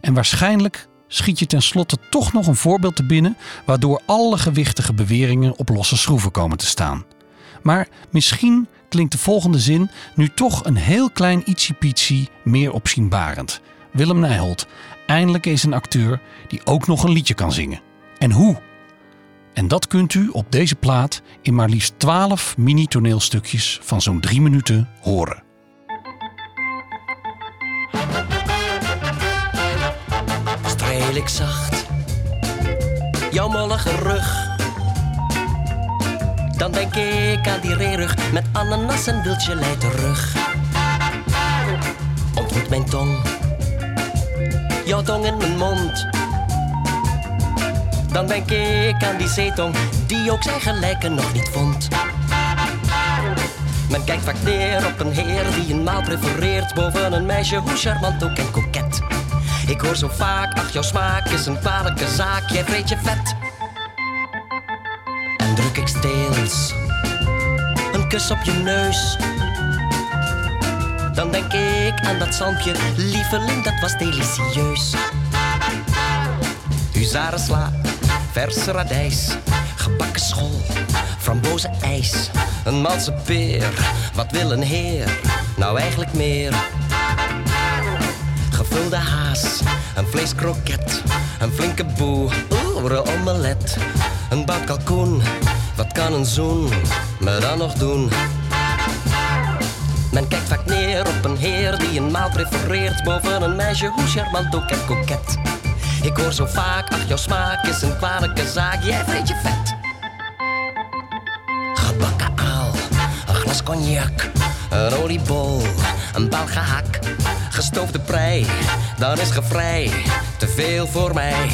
En waarschijnlijk schiet je tenslotte toch nog een voorbeeld te binnen waardoor alle gewichtige beweringen op losse schroeven komen te staan. Maar misschien klinkt de volgende zin nu toch een heel klein ietsiepietsie meer opzienbarend. Willem Nijholt, eindelijk is een acteur die ook nog een liedje kan zingen. En hoe? En dat kunt u op deze plaat in maar liefst 12 mini-toneelstukjes van zo'n drie minuten horen. streel zacht jouw mollige rug. Dan denk ik aan die reerug met ananas en wildje terug. Ontmoet mijn tong, jouw tong in mijn mond. Dan denk ik aan die zeetong die ook zijn gelijke nog niet vond. Men kijkt vaak neer op een heer die een maal prefereert boven een meisje, hoe charmant ook en koket. Ik hoor zo vaak, ach jouw smaak is een kwalijke zaak, jij vreet je vet. En druk ik steels een kus op je neus. Dan denk ik aan dat zandje, lieveling, dat was delicieus. Huzarensla, verse radijs, gebakken school, frambozen ijs, een malse peer. Wat wil een heer? Nou eigenlijk meer. Gevulde haas, een vleeskroket, een flinke boe, oeh, omelet, een bak kalkoen. Wat kan een zoen me dan nog doen? Men kijkt vaak neer op een heer die een maal prefereert boven een meisje, hoe charmant ook en koket. Ik hoor zo vaak, ach jouw smaak is een kwalijke zaak, jij vreet je vet. Gebakken aal, een glas cognac, een oliebol, een bal gehak, gestoofde prei, dan is gevrij, te veel voor mij.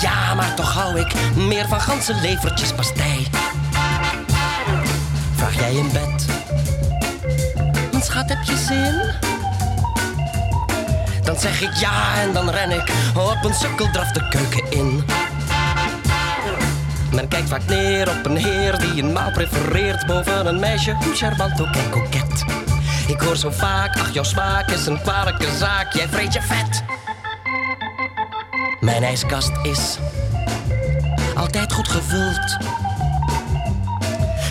Ja, maar toch hou ik meer van ganse levertjes pastei. Vraag jij in bed, mijn schat heb je zin? Dan zeg ik ja en dan ren ik op een sukkeldraf de keuken in. Men kijkt vaak neer op een heer die een maal prefereert boven een meisje, hoe charmant ook en koket. Ik hoor zo vaak, ach jouw smaak is een kwalijke zaak, jij vreet je vet. Mijn ijskast is altijd goed gevuld.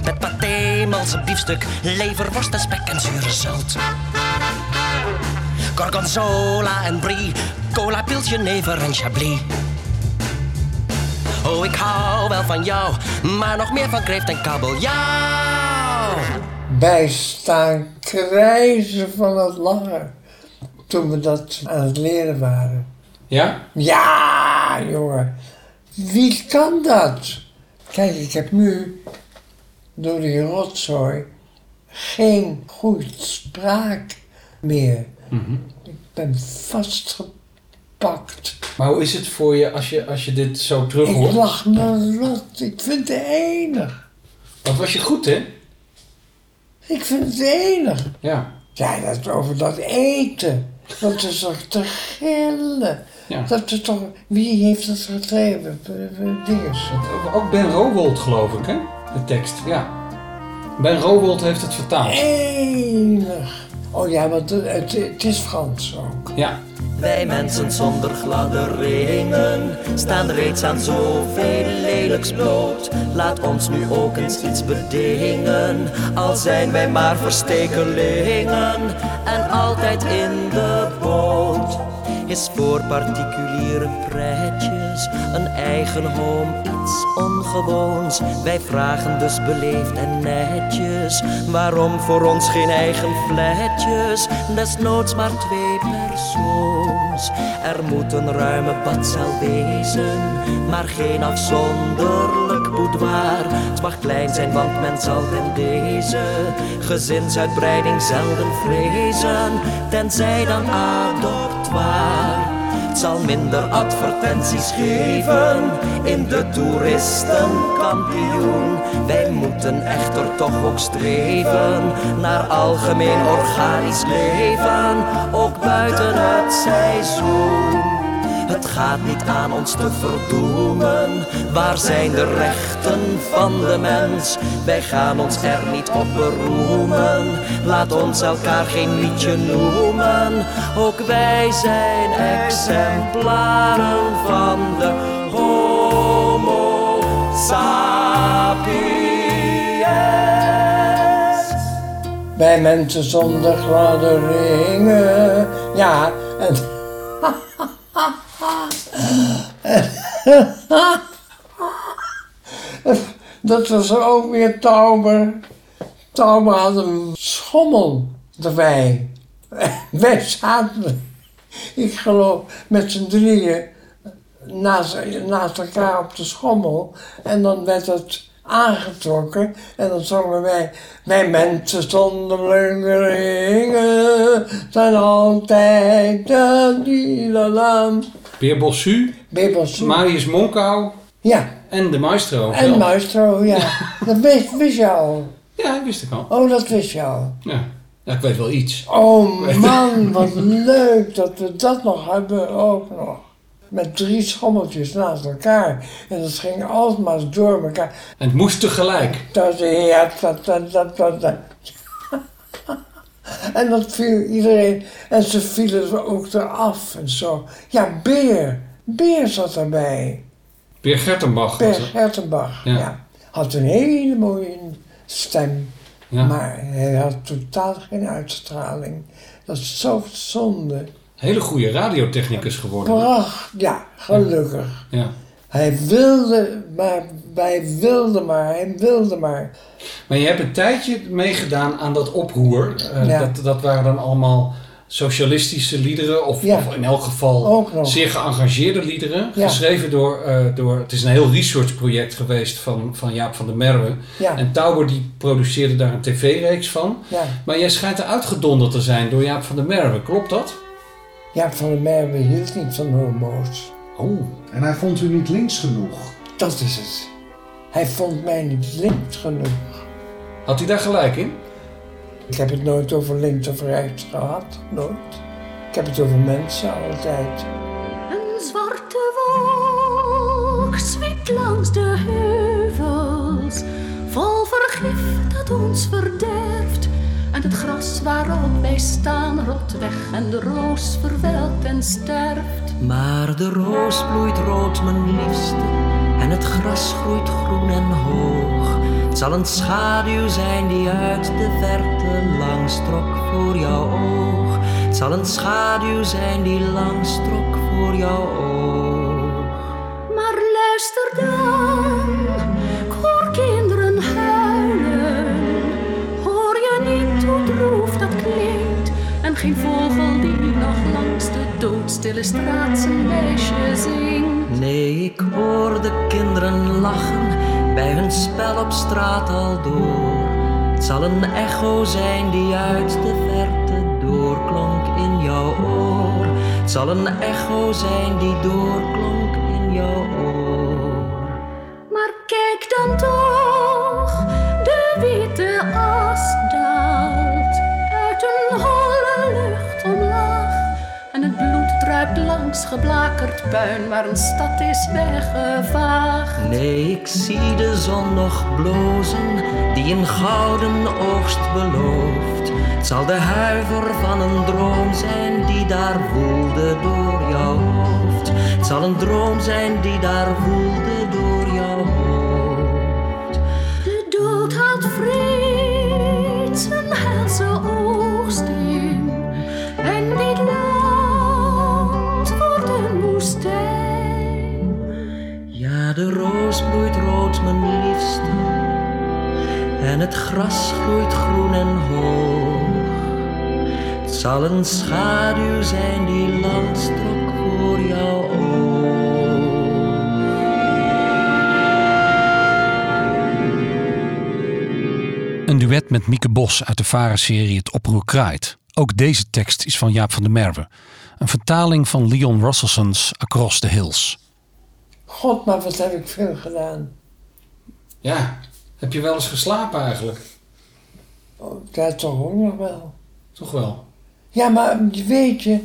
Met paté, malse biefstuk, leverworst en spek en zure zult. Gorgonzola en brie, cola, pilsje, never en chablis. Oh, ik hou wel van jou, maar nog meer van kreeft en kabeljauw. Wij staan krijzen van het lachen toen we dat aan het leren waren. Ja? Ja, jongen. Wie kan dat? Kijk, ik heb nu door die rotzooi geen goede spraak meer. Ik ben vastgepakt. Maar hoe is het voor je als je, als je dit zo Ik terughoort? lach me rot. Ik vind het enig. Wat was je goed, hè? Ik vind het enig. Ja. Ja, dat over dat eten. Dat is toch te gillen. Ja. Dat is toch... Wie heeft dat geschreven? Dinges. Ook Ben Rowold, geloof ik, hè? De tekst, ja. Ben Rowold heeft het vertaald. Enig. Oh ja, want het, het, het is Frans ook. Ja. Wij mensen zonder gladde ringen staan reeds aan zoveel lelijks bloot. Laat ons nu ook eens iets bedingen, al zijn wij maar verstekelingen en altijd in de boot. Is voor particuliere pretjes een eigen home iets ongewoons. Wij vragen dus beleefd en netjes, waarom voor ons geen eigen flatjes, desnoods maar twee persoons. Er moet een ruime badzaal wezen, maar geen afzonderlijk boudoir. Het mag klein zijn, want men zal ten deze gezinsuitbreiding zelden vrezen, tenzij dan adoptwaar. Het zal minder advertenties geven in de toeristenkampioen. Wij moeten echter toch ook streven naar algemeen organisch leven, ook buiten het seizoen. Het gaat niet aan ons te verdoemen. Waar zijn de rechten van de mens? Wij gaan ons er niet op beroemen. Laat ons elkaar geen liedje noemen. Ook wij zijn exemplaren van de Homo sapiens. Bij mensen zonder gladde ringen. Ja, en... Dat was ook weer Tauber. Tauber had een schommel erbij. Wij zaten, ik geloof, met z'n drieën naast, elkaar op de schommel. En dan werd het aangetrokken. En dan zongen wij... Wij mensen zonder ringen zijn altijd... Da, di, la, la. Beer Bossu, Beer Bossu. Marius Monkau Ja, en de maestro. en. Maestro, ja. (laughs) Dat wist, wist je al. Ja, dat wist ik al. Oh, dat wist je al. Ja. ja, ik weet wel iets. Oh man, wat (laughs) leuk dat we dat nog hebben ook nog. Met drie schommeltjes naast elkaar. En dat ging alsmaar door elkaar. En het moest tegelijk. Dat, ja, dat, dat, dat, dat. En dat viel iedereen. En ze vielen ook eraf en zo. Ja, Beer. Beer zat erbij. Beer Gertenbach. Het. Gertenbach. Ja. Ja. Had een hele mooie stem. Ja. Maar hij had totaal geen uitstraling. Dat is zo zonde. Hele goede radiotechnicus geworden. Pracht, ja, gelukkig. Ja. Hij wilde, maar hij wilde maar, hij wilde maar. Maar je hebt een tijdje meegedaan aan dat oproer. Eh, Ja. dat, dat waren dan allemaal socialistische liederen. Of, Ja. of in elk geval zeer geëngageerde liederen. Ja. Geschreven door, eh, door... Het is een heel researchproject geweest van, van Jaap van der Merwe. Ja. En Tauber die produceerde daar een tv-reeks van. Ja, Maar jij schijnt er uitgedonderd te zijn door Jaap van der Merwe. Klopt dat? ja van der Merwe hield niet van homo's. Oh. En hij vond u niet links genoeg. Dat is het. Hij vond mij niet links genoeg. Had hij daar gelijk in? Ik heb het nooit over links of rechts gehad. Nooit. Ik heb het over mensen altijd. Een zwarte wolk zweept langs de heuvels, vol vergif dat ons verderft. En het gras waarop wij staan rolt weg en de roos verwelkt en sterft. Maar de roos bloeit rood, mijn liefste, en het gras groeit groen en hoog. Het zal een schaduw zijn die uit de verte langs trok voor jouw oog. Het zal een schaduw zijn die langs trok voor jouw oog. Maar luister dan, ik kinderen huilen. Hoor je niet hoe droef dat klinkt? En geen langs de doodstille straat zijn meisje zingt. Nee, ik hoor de kinderen lachen bij hun spel op straat al door. Het zal een echo zijn die uit de verte doorklonk in jouw oor. Het zal een echo zijn die doorklonk langs geblakerd puin waar een stad is weggevaagd. Nee, ik zie de zon nog blozen, die een gouden oogst belooft. Het zal de huiver van een droom zijn die daar woelde door jouw hoofd. Het zal een droom zijn die daar woelde door jouw hoofd. De dood haalt vreed het gras groeit groen en hoog. Het zal een schaduw zijn die langs trok voor jouw oog. Een duet met Mieke Bos uit de Vara-serie Het Oproer Kraait. Ook deze tekst is van Jaap van der Merwe. Een vertaling van Leon Russelson's Across the Hills. God, maar wat heb ik veel gedaan. Ja, heb je wel eens geslapen eigenlijk? Oh, ja, toch ook nog wel. Toch wel? Ja, maar weet je,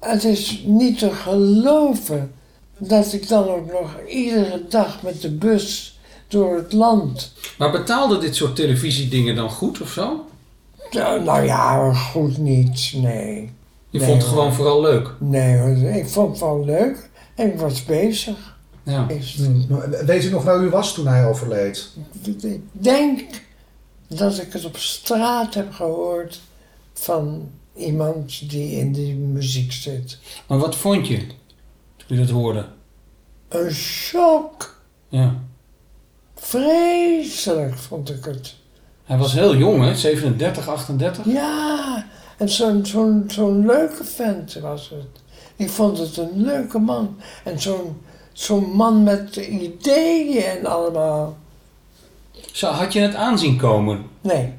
het is niet te geloven dat ik dan ook nog iedere dag met de bus door het land. Maar betaalde dit soort televisiedingen dan goed of zo? Nou, nou ja, goed niet, nee. Je Nee, vond het hoor. gewoon vooral leuk? Nee hoor, ik vond het wel leuk en ik was bezig. Ja. Weet u nog waar u was toen hij overleed? Ik denk dat ik het op straat heb gehoord van iemand die in die muziek zit. Maar wat vond je toen je dat hoorde? Een shock. Ja. Vreselijk vond ik het. Hij was heel jong, hè? 37, 38? Ja, en zo'n zo'n zo'n leuke vent was het. Ik vond het een leuke man. En zo'n zo'n man met ideeën en allemaal. Zo, had je het aanzien komen? Nee.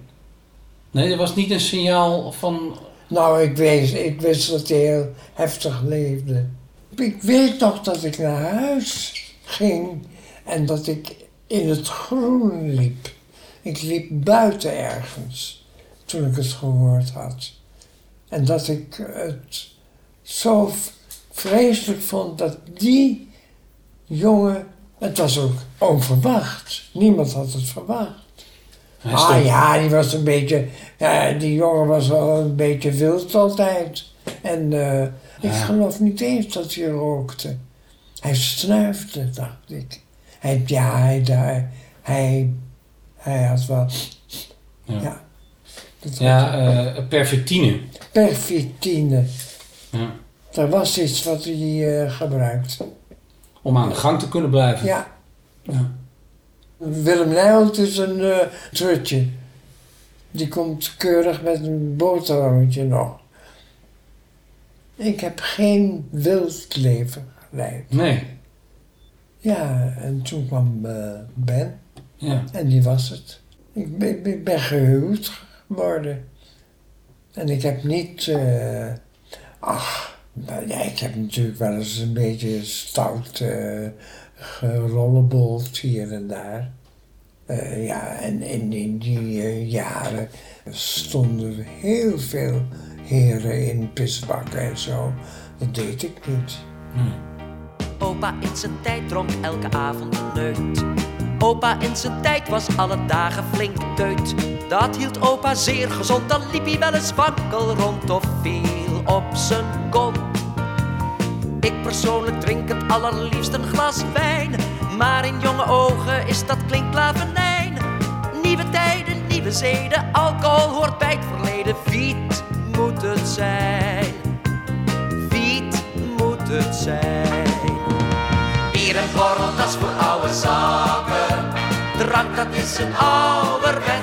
Nee, er was niet een signaal van... Nou, ik wist, ik wist dat hij heel heftig leefde. Ik weet nog dat ik naar huis ging en dat ik in het groen liep. Ik liep buiten ergens toen ik het gehoord had. En dat ik het zo vreselijk vond dat die jongen. Het was ook onverwacht. Niemand had het verwacht. Ah ja, die was een beetje. Ja, die jongen was wel een beetje wild altijd. En eh, ik Ja. geloof niet eens dat hij rookte. Hij snuifde, dacht ik. Hij, ja, hij, hij, hij, hij had wel. Ja. Ja. Dat Ja, hij. eh perfectine. Perfectine. Ja. Er was iets wat hij eh, gebruikte. Om aan de gang te kunnen blijven. Ja. Ja. Willem Nijholt is een eh trutje. Die komt keurig met een boterhammetje nog. Ik heb geen wild leven geleid. Nee. Ja, en toen kwam eh, Ben. Ja. En die was het. Ik ben, ik ben gehuwd geworden. En ik heb niet... eh, ach, nou ja, ik heb natuurlijk wel eens een beetje stout eh gerollebold hier en daar. Eh, ja, en in, die eh, jaren stonden heel veel heren in pisbakken en zo. Dat deed ik niet. Opa in zijn tijd dronk elke avond een neut. Opa in zijn tijd was alle dagen flink teut. Dat hield opa zeer gezond, dan liep hij wel eens wakkel rond of viel op zijn kont. Ik persoonlijk drink het allerliefst een glas wijn. Maar in jonge ogen is dat klinkklavenijn. Nieuwe tijden, nieuwe zeden, alcohol hoort bij het verleden. Viet moet het zijn. Viet moet het zijn. Bier en borrel, dat is voor oude zaken. Drank, dat is een ouderwets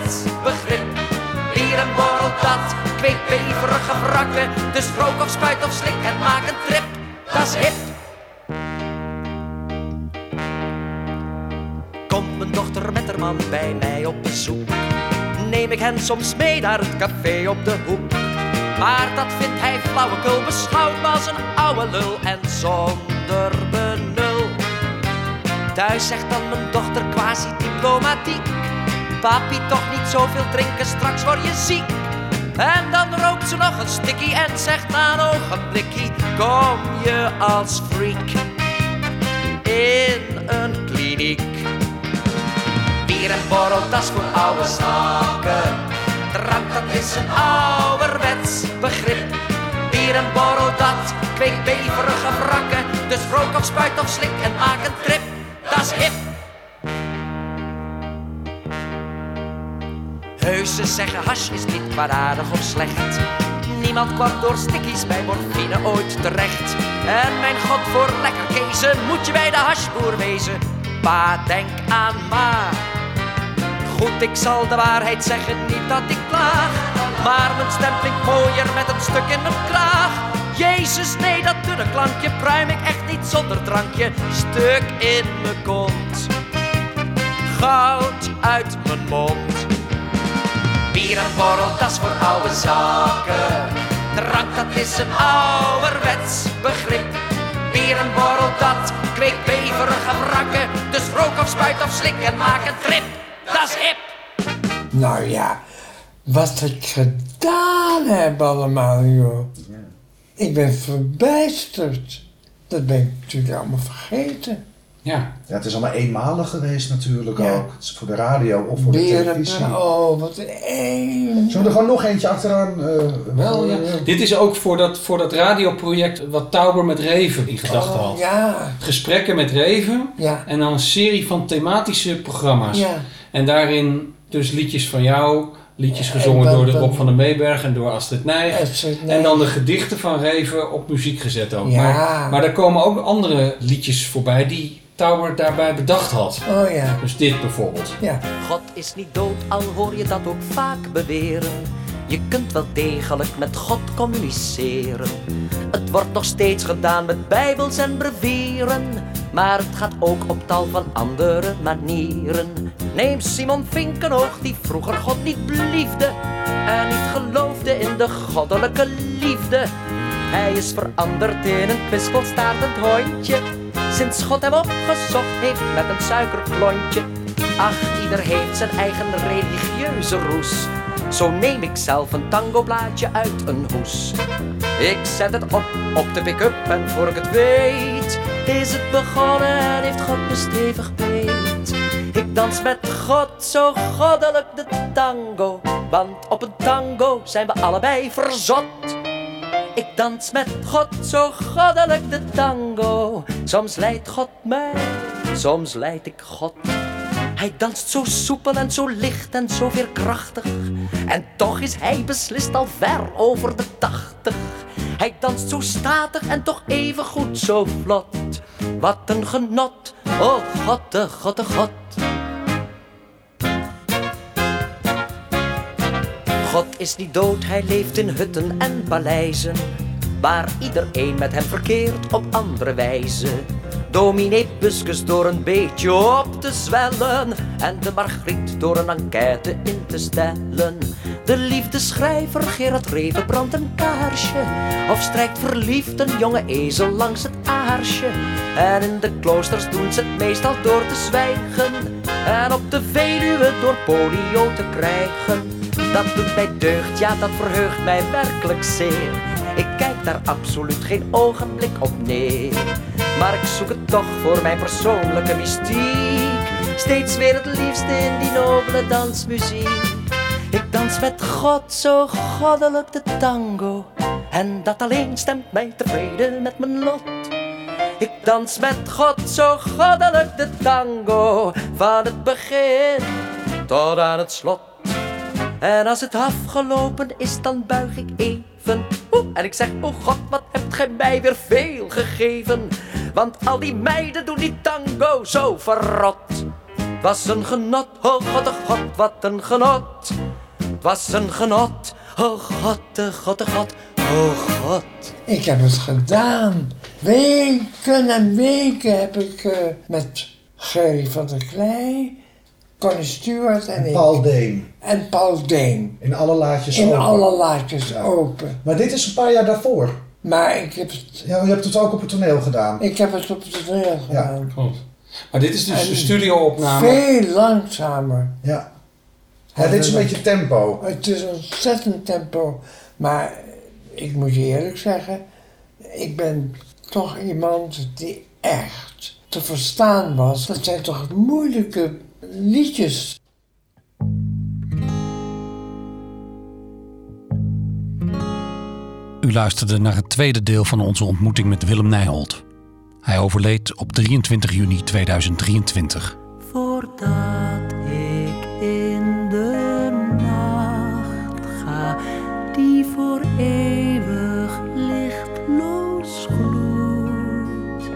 kweekt beverige wrakken. Dus rook of spuit of slik en maak een trip. Dat is hip. Komt mijn dochter met haar man bij mij op bezoek. Neem ik hen soms mee naar het café op de hoek. Maar dat vindt hij flauwekul, beschouwt me als een oude lul en zonder benul. Thuis zegt dan mijn dochter quasi diplomatiek. Papi, toch niet zoveel drinken, straks word je ziek. En dan rookt ze nog een stikkie en zegt na een ogenblikkie: Kom je als freak in een kliniek? Bier en borrel, dat is voor oude zaken. Drank, dat is een ouderwets begrip. Bier en borrel, dat kweekt beverige wrakken. Dus rook of spuit of slik en maak een trip. Dat is hip. Heusen zeggen hash is niet kwaadaardig of slecht. Niemand kwam door stickies bij morfine ooit terecht. En mijn god, voor lekker kezen moet je bij de hashboer wezen. Pa, denk aan ma. Goed, ik zal de waarheid zeggen, niet dat ik klaag. Maar mijn stem klinkt mooier met een stuk in mijn kraag. Jezus, nee, dat dunne klankje pruim ik echt niet zonder drankje. Stuk in mijn kont, goud uit mijn mond. Bier en borrel, dat is voor oude zaken. Drank, dat is een ouderwets begrip. Bier en borrel, dat kweekt beverige wrakken. Dus rook of spuit of slik en maak een trip. Dat is hip. Nou ja, wat ik gedaan heb allemaal, joh. Ik ben verbijsterd. Dat ben ik natuurlijk allemaal vergeten. Ja. Ja, het is allemaal eenmalig geweest natuurlijk Ja. ook. Het is voor de radio of voor de televisie. oh, wat een... Zullen we er gewoon nog eentje achteraan? eh, Wel, ja. Dit is ook voor dat, voor dat radioproject wat Tauber met Reven in gedachten Oh, had. ja. Gesprekken met Reven Ja. en dan een serie van thematische programma's. Ja. En daarin dus liedjes van jou, liedjes gezongen dan- door de Rob van den Meeberg en door Astrid Nijg. Astrid Nijg. En dan de gedichten van Reven op muziek gezet ook. Ja. Maar, maar er komen ook andere liedjes voorbij die Tauber daarbij bedacht had. Oh ja. Dus dit bijvoorbeeld. Ja. God is niet dood, al hoor je dat ook vaak beweren. Je kunt wel degelijk met God communiceren. Het wordt nog steeds gedaan met bijbels en brevieren. Maar het gaat ook op tal van andere manieren. Neem Simon Vinkenoog, die vroeger God niet beliefde. En niet geloofde in de goddelijke liefde. Hij is veranderd in een kwispelstaartend hondje. Sinds God hem opgezocht heeft met een suikerklontje. Ach, ieder heeft zijn eigen religieuze roes. Zo neem ik zelf een tangoblaadje uit een hoes. Ik zet het op op de pick-up en voor ik het weet is het begonnen en heeft God me stevig beet. Ik dans met God zo goddelijk de tango, want op een tango zijn we allebei verzot. Ik dans met God zo goddelijk de tango. Soms leidt God mij, soms leid ik God. Hij danst zo soepel en zo licht en zo veerkrachtig. En toch is hij beslist al ver over de tachtig. Hij danst zo statig en toch even goed zo vlot. Wat een genot, oh God, de God, God. God is niet dood, hij leeft in hutten en paleizen. Waar iedereen met hem verkeert op andere wijze. Dominee Buskus door een beetje op te zwellen. En de Margriet door een enquête in te stellen. De liefdeschrijver Gerard Reven brandt een kaarsje. Of strijkt verliefd een jonge ezel langs het aarsje. En in de kloosters doen ze het meestal door te zwijgen. En op de Veluwe door polio te krijgen. Dat doet mij deugd, ja dat verheugt mij werkelijk zeer. Ik kijk daar absoluut geen ogenblik op neer. Maar ik zoek het toch voor mijn persoonlijke mystiek. Steeds weer het liefste in die nobele dansmuziek. Ik dans met God zo goddelijk de tango. En dat alleen stemt mij tevreden met mijn lot. Ik dans met God zo goddelijk de tango. Van het begin tot aan het slot. En als het afgelopen is, dan buig ik even. Oeh, en ik zeg, oh God, wat hebt gij mij weer veel gegeven. Want al die meiden doen die tango zo verrot. Het was een genot, oh God, oh God, wat een genot. Het was een genot, oh God, de God, de God, oh God. Ik heb het gedaan. Weken en weken heb ik eh, met Gerry van der Klei, Connie Stewart en, En ik. Paul Deen. En Paul Deen. In alle laadjes In open. alle laadjes open. Maar dit is een paar jaar daarvoor. Maar ik heb het, Ja, je hebt het ook op het toneel gedaan. ik heb het op het toneel gedaan. Klopt. Maar dit is dus En de studioopname. Veel langzamer. Ja. Ja, dit is een beetje tempo. Het is ontzettend tempo. Maar ik moet je eerlijk zeggen, ik ben toch iemand die echt te verstaan was. Dat zijn toch moeilijke liedjes. U luisterde naar het tweede deel van onze ontmoeting met Willem Nijholt. Hij overleed op 23 juni 2023. Voordat ik in de nacht ga, die voor eeuwig lichtloos gloeit,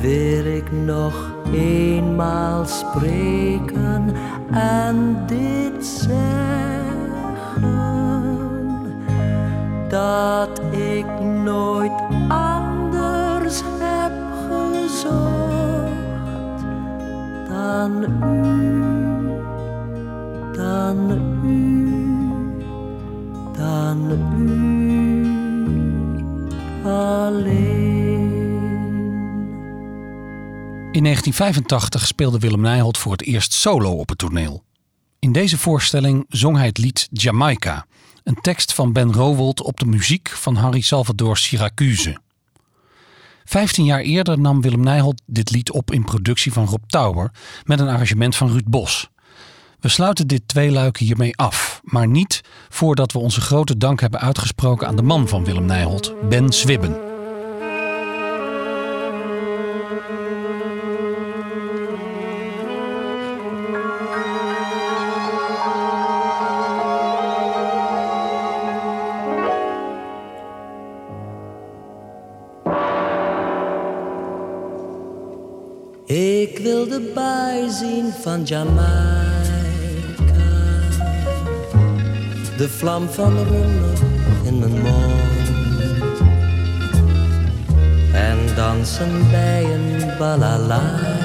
wil ik nog eenmaal spreken en dit zeggen dat ik nooit 1985 speelde Willem Nijholt voor het eerst solo op het toneel. In deze voorstelling zong hij het lied Jamaica, een tekst van Ben Rowold op de muziek van Harry Salvador Syracuse. Vijftien jaar eerder nam Willem Nijholt dit lied op in productie van Rob Tauber met een arrangement van Ruud Bos. We sluiten dit tweeluik hiermee af, maar niet voordat we onze grote dank hebben uitgesproken aan de man van Willem Nijholt, Ben Swibben. De baai van Jamaica. De vlam van rum in mijn mond. En dansen bij een balalaika.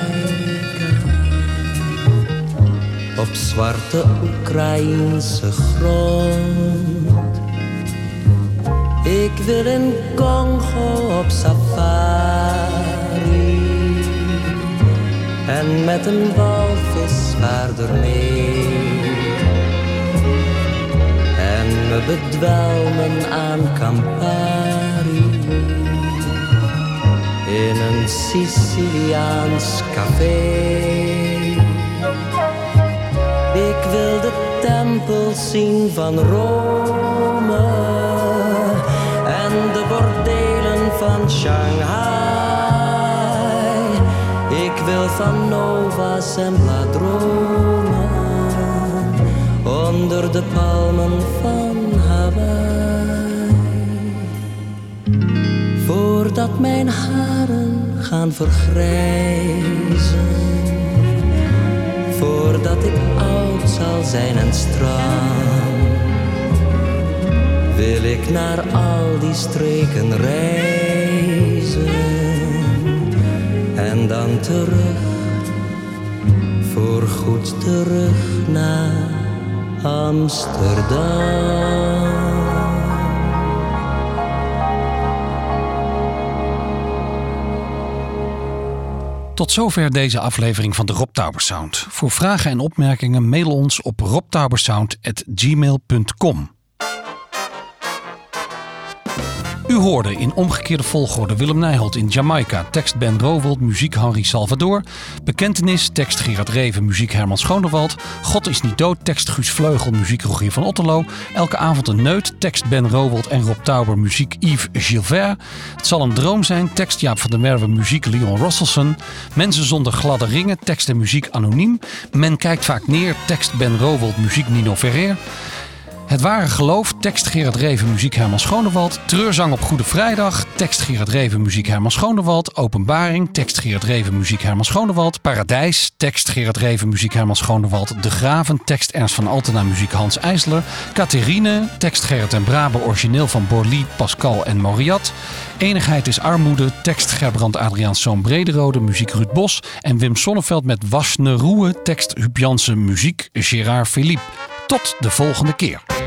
Op zwarte Oekraïense grond. Ik wil in Congo op safari. En met een walvis vaarder mee. En me bedwelmen aan Campari. In een Siciliaans café. Ik wil de tempels zien van Rome. En de bordelen van Shanghai. Ik wil van Nova's en Ladromen onder de palmen van Hawaii. Voordat mijn haren gaan vergrijzen, voordat ik oud zal zijn en stram, wil ik naar al die streken reizen en dan terug, voorgoed terug naar Amsterdam. Tot zover deze aflevering van de Rob Tauber. Voor vragen en opmerkingen mail ons op robtaubersound.gmail.com. U hoorde in omgekeerde volgorde Willem Nijholt in Jamaica, tekst Ben Rowold, muziek Henri Salvador, Bekentenis, tekst Gerard Reven, muziek Herman Schonewald, God is niet dood, tekst Guus Vleugel, muziek Rogier van Otterlo, Elke avond een neut, tekst Ben Rowold en Rob Tauber, muziek Yves Gilvert, Het zal een droom zijn, tekst Jaap van der Merwe, muziek Leon Rosselson, Mensen zonder gladde ringen, tekst en muziek anoniem, Men kijkt vaak neer, tekst Ben Rowold, muziek Nino Ferrer, het ware geloof, tekst Gerard Reven, muziek Herman Schonewald. Treurzang op Goede Vrijdag, tekst Gerard Reven, muziek Herman Schonewald. Openbaring, tekst Gerard Reven, muziek Herman Schonewald. Paradijs, tekst Gerard Reven, muziek Herman Schonewald. De Graven, tekst Ernst van Altena, muziek Hans IJsler. Catherine, tekst Gerrit en Brabe, origineel van Borly, Pascal en Mauriat. Enigheid is armoede, tekst Gerbrand Adriaanszoon Brederode, muziek Ruud Bos. En Wim Sonneveld met Wasne Roe, tekst Huub Jansen, muziek Gerard Philippe. Tot de volgende keer.